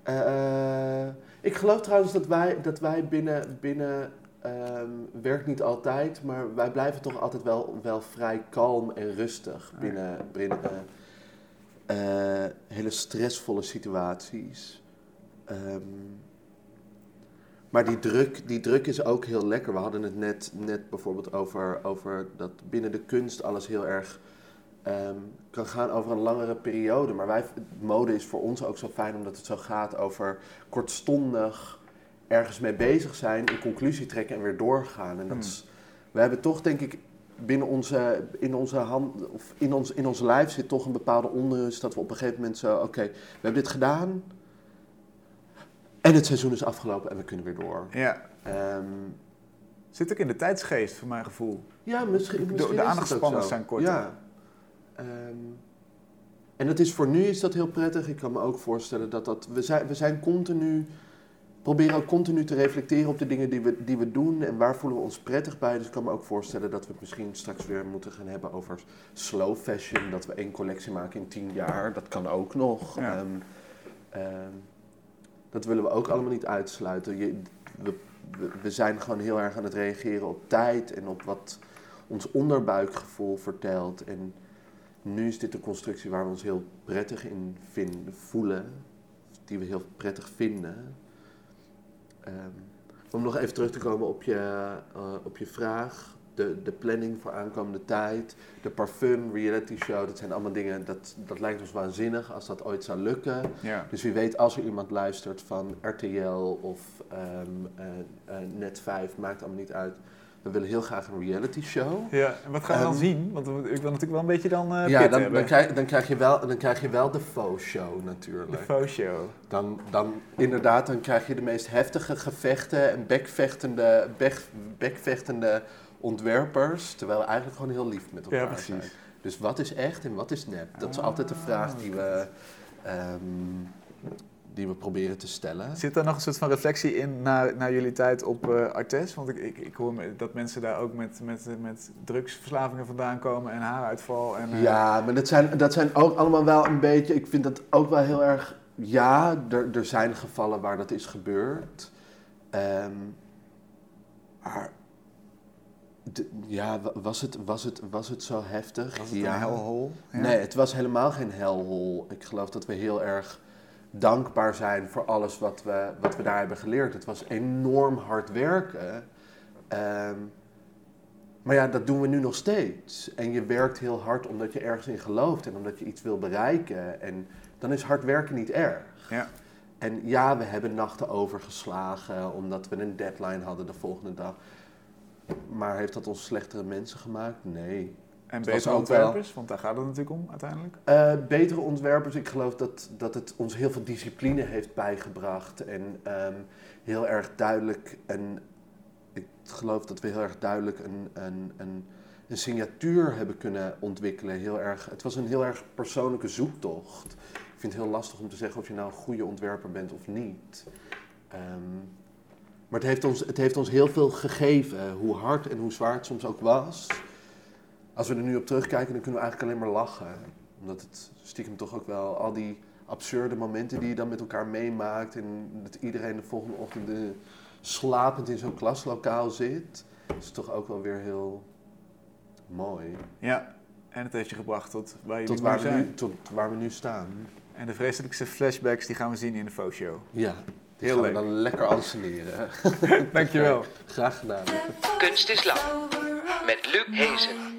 Eh, ik geloof trouwens dat wij, dat wij binnen, binnen ehm, werkt niet altijd, maar wij blijven toch altijd wel, wel vrij kalm en rustig binnen, binnen eh, hele stressvolle situaties. Ehm, maar die druk, die druk is ook heel lekker. We hadden het net, net bijvoorbeeld over, over dat binnen de kunst alles heel erg ehm, kan gaan over een langere periode. Maar wij, mode is voor ons ook zo fijn omdat het zo gaat over kortstondig ergens mee bezig zijn, een conclusie trekken en weer doorgaan. En dat is, we hebben toch denk ik binnen onze, in onze hand, of in ons, in ons lijf zit toch een bepaalde onrust dat we op een gegeven moment zo, oké, we hebben dit gedaan. En het seizoen is afgelopen en we kunnen weer door. Ja. Ehm, Zit ook in de tijdsgeest, voor mijn gevoel. ja, misschien, De- misschien de het aandachtspannen zijn korter. Ja. Ehm, en het is voor nu is dat heel prettig. Ik kan me ook voorstellen dat dat... We zijn, we zijn continu... Proberen ook continu te reflecteren op de dingen die we, die we doen en waar voelen we ons prettig bij. Dus ik kan me ook voorstellen dat we het misschien straks weer moeten gaan hebben over slow fashion. Dat we één collectie maken in tien jaar. Dat kan ook nog. Ja. Ehm, ehm, dat willen we ook allemaal niet uitsluiten. Je, we, we, we zijn gewoon heel erg aan het reageren op tijd en op wat ons onderbuikgevoel vertelt. En nu is dit een constructie waar we ons heel prettig in vinden, voelen, die we heel prettig vinden. Ehm, om nog even terug te komen op je, eh, op je vraag, de, de planning voor aankomende tijd, de parfum, reality show, dat zijn allemaal dingen, dat, dat lijkt ons waanzinnig als dat ooit zou lukken. Ja. Dus wie weet, als er iemand luistert van RTL of ehm, eh, eh, Net5, maakt allemaal niet uit. We willen heel graag een reality show. ja. En wat gaan we dan Ehm, zien? Want ik wil natuurlijk wel een beetje dan eh ja, pit dan, dan, krijg, dan, krijg je wel, dan krijg je wel de faux show De natuurlijk. faux show. Dan, dan inderdaad, dan krijg je de meest heftige gevechten en bekvechtende, bek, bekvechtende ontwerpers. Terwijl we eigenlijk gewoon heel lief met elkaar Ja, precies. zijn. Dus wat is echt en wat is nep? Dat is altijd de vraag die we, ehm, die we proberen te stellen. Zit daar nog een soort van reflectie in naar, naar jullie tijd op eh Artes? Want ik, ik, ik hoor me- dat mensen daar ook met, met, met drugsverslavingen vandaan komen en haaruitval. En, eh, Ja, maar dat zijn, dat zijn ook allemaal wel een beetje. Ik vind dat ook wel heel erg. Ja, er, er zijn gevallen waar dat is gebeurd. Ehm, maar. de- ja, wa- was het, was, het, was het zo heftig? Was het ja. een hellhole? Ja. Nee, het was helemaal geen hellhole. Ik geloof dat we heel erg dankbaar zijn voor alles wat we, wat we daar hebben geleerd. Het was enorm hard werken. Ehm, maar ja, dat doen we nu nog steeds. En je werkt heel hard omdat je ergens in gelooft en omdat je iets wil bereiken. En dan is hard werken niet erg. Ja. En ja, we hebben nachten overgeslagen omdat we een deadline hadden de volgende dag. Maar heeft dat ons slechtere mensen gemaakt? Nee. En betere wel- ontwerpers, want daar gaat het natuurlijk om uiteindelijk. Eh, betere ontwerpers, ik geloof dat, dat het ons heel veel discipline heeft bijgebracht. En ehm, heel erg duidelijk, een, ik geloof dat we heel erg duidelijk een, een, een, een signatuur hebben kunnen ontwikkelen. Heel erg, het was een heel erg persoonlijke zoektocht. Ik vind het heel lastig om te zeggen of je nou een goede ontwerper bent of niet. Ehm, maar het heeft, ons, het heeft ons heel veel gegeven, hoe hard en hoe zwaar het soms ook was. Als we er nu op terugkijken, dan kunnen we eigenlijk alleen maar lachen. Omdat het stiekem toch ook wel al die absurde momenten die je dan met elkaar meemaakt. En dat iedereen de volgende ochtend eh, slapend in zo'n klaslokaal zit. is toch ook wel weer heel mooi. Ja, en het heeft je gebracht tot waar jullie Tot nu waar, we zijn. nu, tot waar we nu staan. En de vreselijkste flashbacks die gaan we zien in de fo-show. Ja, die Heel gaan we leuk. dan lekker anseneren. *laughs* Dankjewel. Graag gedaan. Kunst is lang. Met Luc Hezen.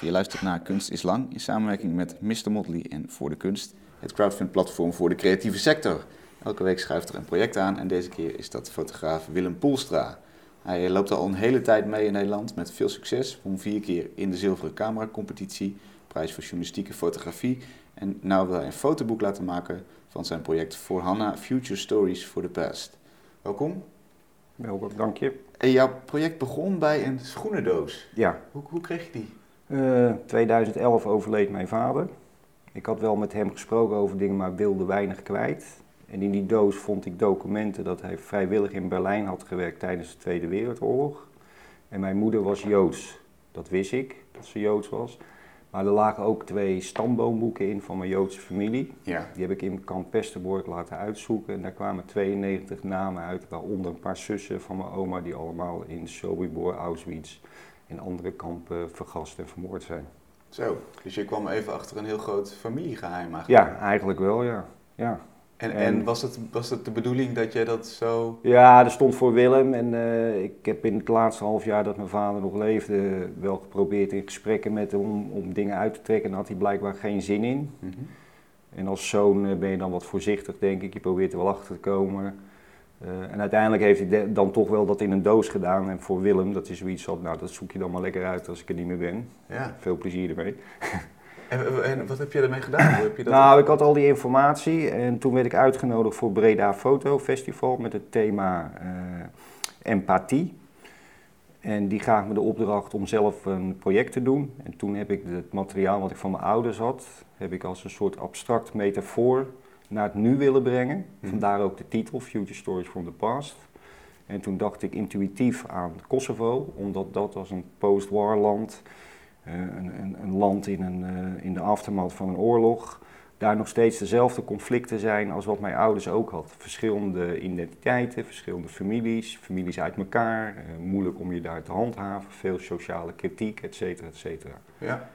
Je luistert naar Kunst is Lang in samenwerking met Mr. Motley en Voor de Kunst, het crowdfund-platform voor de creatieve sector. Elke week schuift er een project aan en deze keer is dat fotograaf Willem Poelstra. Hij loopt al een hele tijd mee in Nederland met veel succes, won vier keer in de Zilveren Camera competitie, prijs voor journalistieke fotografie en nou wil hij een fotoboek laten maken van zijn project For Hannah Future Stories for the Past. Welkom. Welkom, dank je. En jouw project begon bij een schoenendoos. Ja, Hoe, hoe kreeg je die? eh 2011 overleed mijn vader. Ik had wel met hem gesproken over dingen, maar wilde weinig kwijt. En in die doos vond ik documenten dat hij vrijwillig in Berlijn had gewerkt tijdens de Tweede Wereldoorlog. En mijn moeder was Joods. Dat wist ik, dat ze Joods was. Maar er lagen ook twee stamboomboeken in van mijn Joodse familie. Ja. Die heb ik in kamp Pesterborg laten uitzoeken. En daar kwamen 92 namen uit, waaronder een paar zussen van mijn oma... die allemaal in Sobibor, Auschwitz en andere kampen vergast en vermoord zijn. Zo, dus je kwam even achter een heel groot familiegeheim eigenlijk. Ja, eigenlijk wel, ja. Ja, En, en En- was, het, was het de bedoeling dat je dat zo... ja er stond voor Willem. En eh, ik heb in het laatste half jaar dat mijn vader nog leefde... wel geprobeerd in gesprekken met hem om, om dingen uit te trekken. En daar had hij blijkbaar geen zin in. Mhm. En als zoon eh, ben je dan wat voorzichtig, denk ik. Je probeert er wel achter te komen. Eh, en uiteindelijk heeft hij de- dan toch wel dat in een doos gedaan. En voor Willem, dat is zoiets van, nou dat zoek je dan maar lekker uit als ik er niet meer ben. Ja. Veel plezier ermee. *laughs* En, en wat heb je ermee gedaan? Hoe heb je dat Nou, ik had al die informatie en toen werd ik uitgenodigd voor Breda Foto Festival met het thema eh, empathie. En die gaven me de opdracht om zelf een project te doen. En toen heb ik het materiaal wat ik van mijn ouders had, heb ik als een soort abstract metafoor naar het nu willen brengen. Mhm. Vandaar ook de titel Future Stories from the Past. En toen dacht ik intuïtief aan Kosovo, omdat dat als een post-war land, een, een, een land in, een, eh, in de aftermath van een oorlog, daar nog steeds dezelfde conflicten zijn als wat mijn ouders ook hadden. Verschillende identiteiten, verschillende families, families uit elkaar, eh, moeilijk om je daar te handhaven, veel sociale kritiek, et cetera, et cetera. Ja.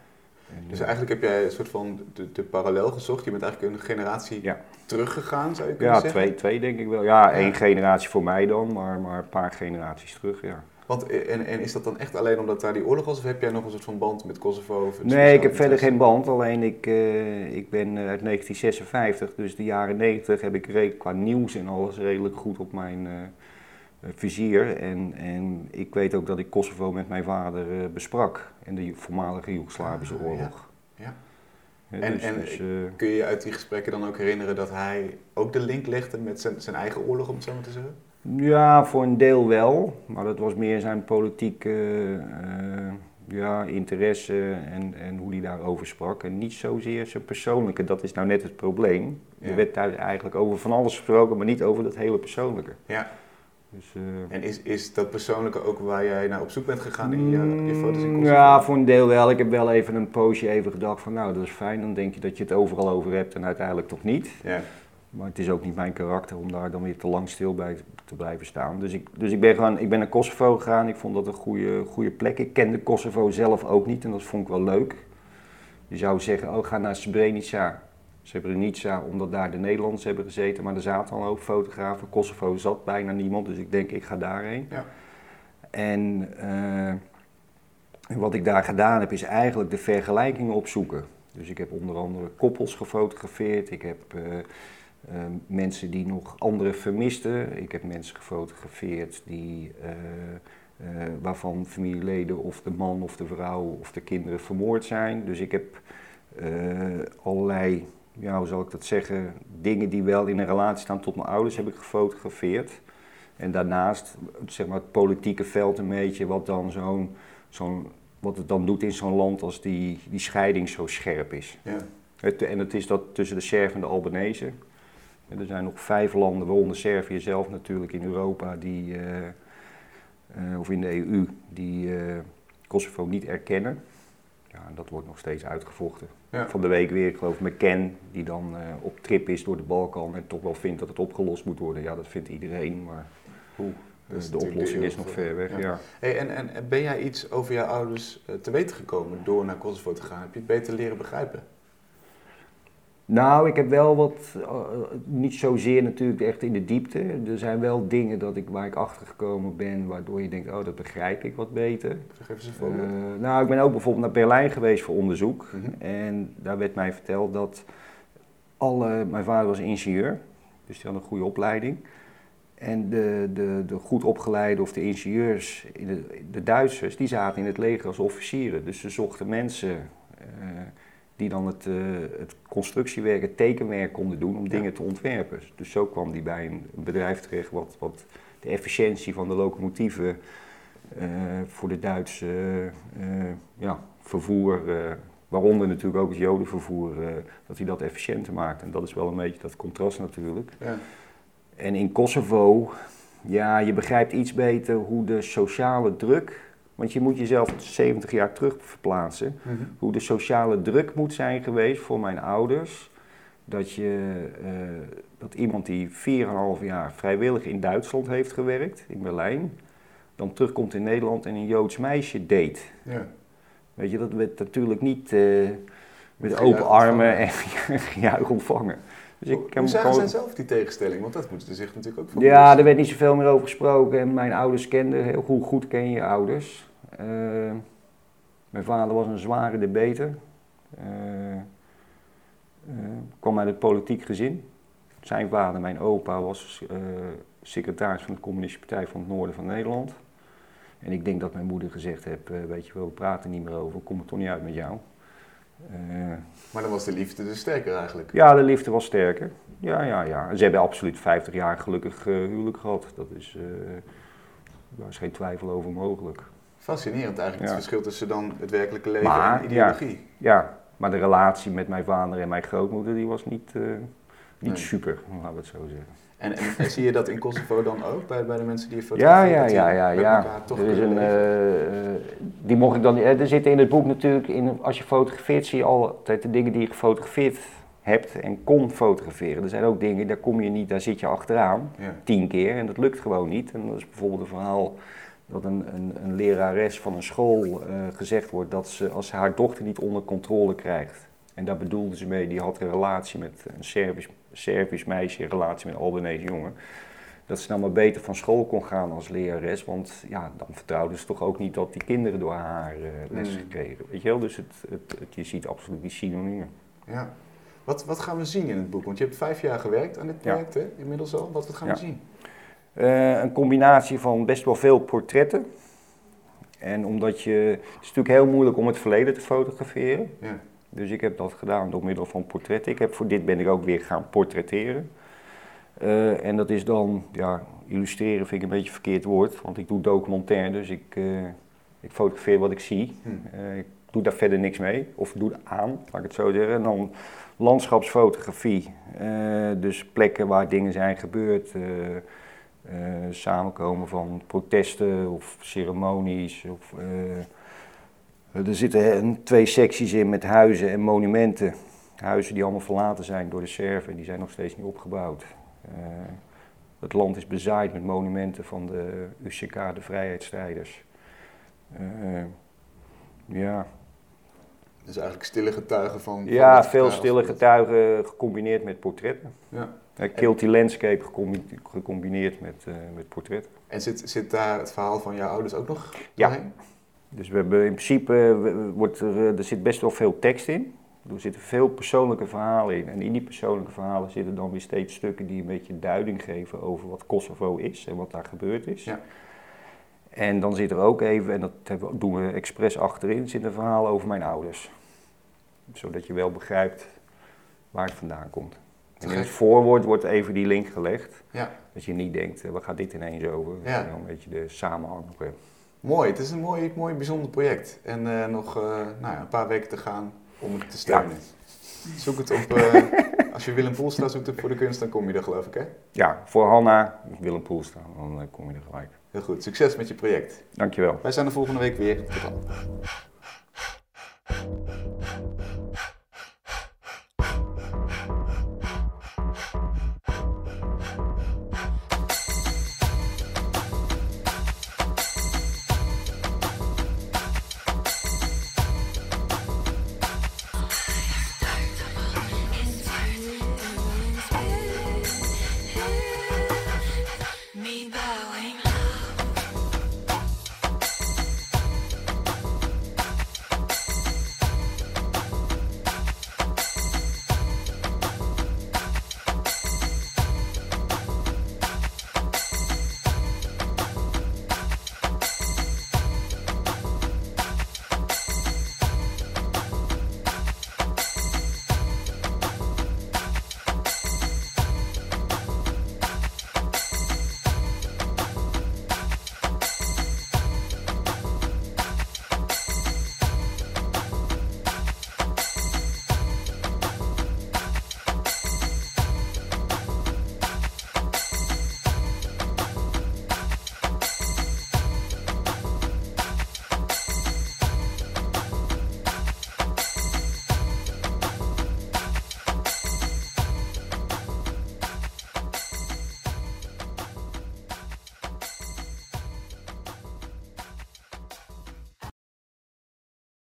En, Dus eh, eigenlijk heb jij een soort van de, de parallel gezocht. Je bent eigenlijk een generatie Ja. teruggegaan, zou je kunnen ja, zeggen. twee, twee denk ik wel. Ja, Ja. één generatie voor mij dan, maar, maar een paar generaties terug, ja. Want, eh, en, en is dat dan echt alleen omdat daar die oorlog was? Of heb jij nog een soort van band met Kosovo? Of Nee, ik heb verder geen band. Alleen ik, eh, ik ben eh, uit 1956, dus de jaren 90 heb ik qua nieuws en alles redelijk goed op mijn vizier. En, en ik weet ook dat ik Kosovo met mijn vader besprak. En de voormalige Joegoslavische Ah, ja. oorlog. Ja. Ja, En- dus, en dus, Kun je je uit die gesprekken dan ook herinneren dat hij ook de link legde met zijn, zijn eigen oorlog, om het zo maar te zeggen? Ja, voor een deel wel. Maar dat was meer zijn politieke eh, ja, interesse en, en hoe hij daarover sprak. En niet zozeer zijn persoonlijke, dat is nou net het probleem. Ja. Er werd thuis eigenlijk over van alles gesproken, maar niet over dat hele persoonlijke. Ja. Dus, eh, En is, is dat persoonlijke ook waar jij naar op zoek bent gegaan in je, je foto's Mm, Kosovo? Ja, voor een deel wel. Ik heb wel even een poosje even gedacht van nou, dat is fijn. Dan denk je dat je het overal over hebt en uiteindelijk toch niet. Ja. Maar het is ook niet mijn karakter om daar dan weer te lang stil bij te blijven staan. Dus ik, dus ik ben gewoon, ik ben naar Kosovo gegaan. Ik vond dat een goede, goede plek. Ik kende Kosovo zelf ook niet en dat vond ik wel leuk. Je zou zeggen, oh ga naar Srebrenica. Srebrenica, omdat daar de Nederlanders hebben gezeten. Maar er zaten al ook fotografen. Kosovo zat bijna niemand, dus ik denk ik ga daarheen. Ja. En eh, wat ik daar gedaan heb, is eigenlijk de vergelijkingen opzoeken. Dus ik heb onder andere koppels gefotografeerd. Ik heb eh, eh, mensen die nog anderen vermisten. Ik heb mensen gefotografeerd die, eh, eh, waarvan familieleden of de man of de vrouw of de kinderen vermoord zijn. Dus ik heb eh, allerlei, ja, hoe zal ik dat zeggen, dingen die wel in een relatie staan tot mijn ouders heb ik gefotografeerd. En daarnaast, zeg maar, het politieke veld een beetje, wat dan zo'n, zo'n, wat het dan doet in zo'n land als die, die scheiding zo scherp is. Ja. Het, en het is dat tussen de Serven en de Albanese. En er zijn nog vijf landen, waaronder Servië zelf natuurlijk in Europa, die, eh, eh, of in de EU, die eh, Kosovo niet erkennen. Ja, en dat wordt nog steeds uitgevochten. Ja. Van de week weer, ik geloof McCann, die dan op trip is door de Balkan en toch wel vindt dat het opgelost moet worden. Ja, dat vindt iedereen, maar dat is de oplossing is nog ver weg. Ja. Ja. Hey, en, en en ben jij iets over jouw ouders te weten gekomen door naar Kosovo te gaan? Heb je het beter leren begrijpen? Nou, ik heb wel wat, eh, niet zozeer natuurlijk echt in de diepte. Er zijn wel dingen dat ik, waar ik achter gekomen ben, waardoor je denkt, oh, dat begrijp ik wat beter. Even eens een voorbeeld. Eh, nou, ik ben ook bijvoorbeeld naar Berlijn geweest voor onderzoek. Mhm. En daar werd mij verteld dat alle, mijn vader was ingenieur, dus die had een goede opleiding. En de, de, de goed opgeleide of de ingenieurs, in de, de Duitsers, die zaten in het leger als officieren. Dus ze zochten mensen eh, die dan het, eh, het constructiewerk, het tekenwerk konden doen om Ja. dingen te ontwerpen. Dus zo kwam die bij een bedrijf terecht wat, wat de efficiëntie van de locomotieven eh, voor de Duitse eh, ja, vervoer, waaronder natuurlijk ook het jodenvervoer, dat hij dat efficiënter maakt. En dat is wel een beetje dat contrast natuurlijk. Ja. En in Kosovo, ja, je begrijpt iets beter hoe de sociale druk, want je moet jezelf 70 jaar terug verplaatsen, Mhm. hoe de sociale druk moet zijn geweest voor mijn ouders. Dat, je, eh, dat iemand die 4,5 jaar vrijwillig in Duitsland heeft gewerkt, in Berlijn, dan terugkomt in Nederland en een Joods meisje date. Ja. Weet je, dat werd natuurlijk niet eh, met open armen en *laughs* gejuich ontvangen. Dus ik Hoe zagen gewoon- zij zelf die tegenstelling? Want dat moeten ze zich natuurlijk ook van ja, er werd niet zoveel meer over gesproken en mijn ouders kenden heel goed, goed ken je ouders. Eh, mijn vader was een zware debater. Eh, eh, kwam uit het politiek gezin. Zijn vader, mijn opa, was secretaris van de Communistische Partij van het Noorden van Nederland. En ik denk dat mijn moeder gezegd heeft, weet je wel, we praten niet meer over, kom er toch niet uit met jou. Maar dan was de liefde dus sterker eigenlijk. ja, de liefde was sterker. Ja, ja, ja. Ze hebben absoluut 50 jaar gelukkig huwelijk gehad. Dat is, eh, daar is geen twijfel over mogelijk. Fascinerend eigenlijk, Ja. het verschil tussen dan het werkelijke leven Maar, en ideologie. Ja, maar de relatie met mijn vader en mijn grootmoeder die was niet, eh, niet Nee. super, laten we het zo zeggen. En, en, en zie je dat in Kosovo dan ook, bij, bij de mensen die je Ja, fotografeert? ja, ja, ja, ja. elkaar toch Er is een, eh, die mocht ik dan eh, Er zitten in het boek natuurlijk, in, als je fotografeert, zie je altijd de dingen die je gefotografeerd hebt en kon fotograferen. Er zijn ook dingen, daar kom je niet, daar zit je achteraan. ja. tien keer en dat lukt gewoon niet. En dat is bijvoorbeeld een verhaal dat een, een, een lerares van een school eh, gezegd wordt dat ze als ze haar dochter niet onder controle krijgt. En daar bedoelde ze mee, die had een relatie met een Servisch, Servisch meisje, een relatie met een Albanese jongen. Dat ze dan maar beter van school kon gaan als lerares, want ja, dan vertrouwde ze toch ook niet dat die kinderen door haar eh, les Mm. kregen. Weet je wel, dus het, het, het- je ziet absoluut die synoniemen. ja. Wat, wat gaan we zien in het boek? Want je hebt vijf jaar gewerkt aan dit Ja. project, hè? inmiddels al. Wat, wat gaan Ja. we zien? Eh, een combinatie van best wel veel portretten. En omdat je. Het is natuurlijk heel moeilijk om het verleden te fotograferen. Ja. Dus ik heb dat gedaan door middel van portretten. Ik heb voor dit ben ik ook weer gaan portretteren. Eh, en dat is dan, ja, illustreren vind ik een beetje een verkeerd woord, want ik doe documentaire, dus ik, eh, Ik fotografeer wat ik zie. Hm. Ik doe daar verder niks mee, of doe er aan, laat ik het zo zeggen. En dan landschapsfotografie, dus plekken waar dingen zijn gebeurd. Eh, samenkomen van protesten of ceremonies. Of, eh, er zitten twee secties in met huizen en monumenten. Huizen die allemaal verlaten zijn door de Serven, die zijn nog steeds niet opgebouwd. Eh, het land is bezaaid met monumenten van de UCK, de vrijheidsstrijders. Eh, ja, Dus eigenlijk stille getuigen van... van ja veel stille getuigen gecombineerd met portretten. Ja. Kilty Landscape gecombi- gecombineerd met, eh, met portretten. En zit, zit daar het verhaal van jouw ouders ook nog Ja. Dus we hebben in principe, wordt er, eh, er zit best wel veel tekst in. Er zitten veel persoonlijke verhalen in. En in die persoonlijke verhalen zitten dan weer steeds stukken die een beetje duiding geven over wat Kosovo is en wat daar gebeurd is. Ja. En dan zit er ook even, en dat hebben doen we expres achterin, zit een verhaal over mijn ouders. Zodat je wel begrijpt waar het vandaan komt. En in het voorwoord wordt even die link gelegd. Ja. Dat je niet denkt, eh, waar gaat dit ineens over? Ja. Ja. Een beetje de samenhang. eh. Mooi, het is een mooi, mooi bijzonder project. En eh, nog eh, nou ja, een paar weken te gaan om het te steunen. Zoek het op, *laughs* als je Willem Poelstra zoekt op voor de kunst, dan kom je er geloof ik hè? Ja, voor Hanna, Willem Poelstra, dan kom je er gelijk. Heel goed, succes met je project. Dankjewel. Wij zijn er volgende week weer. Tot dan.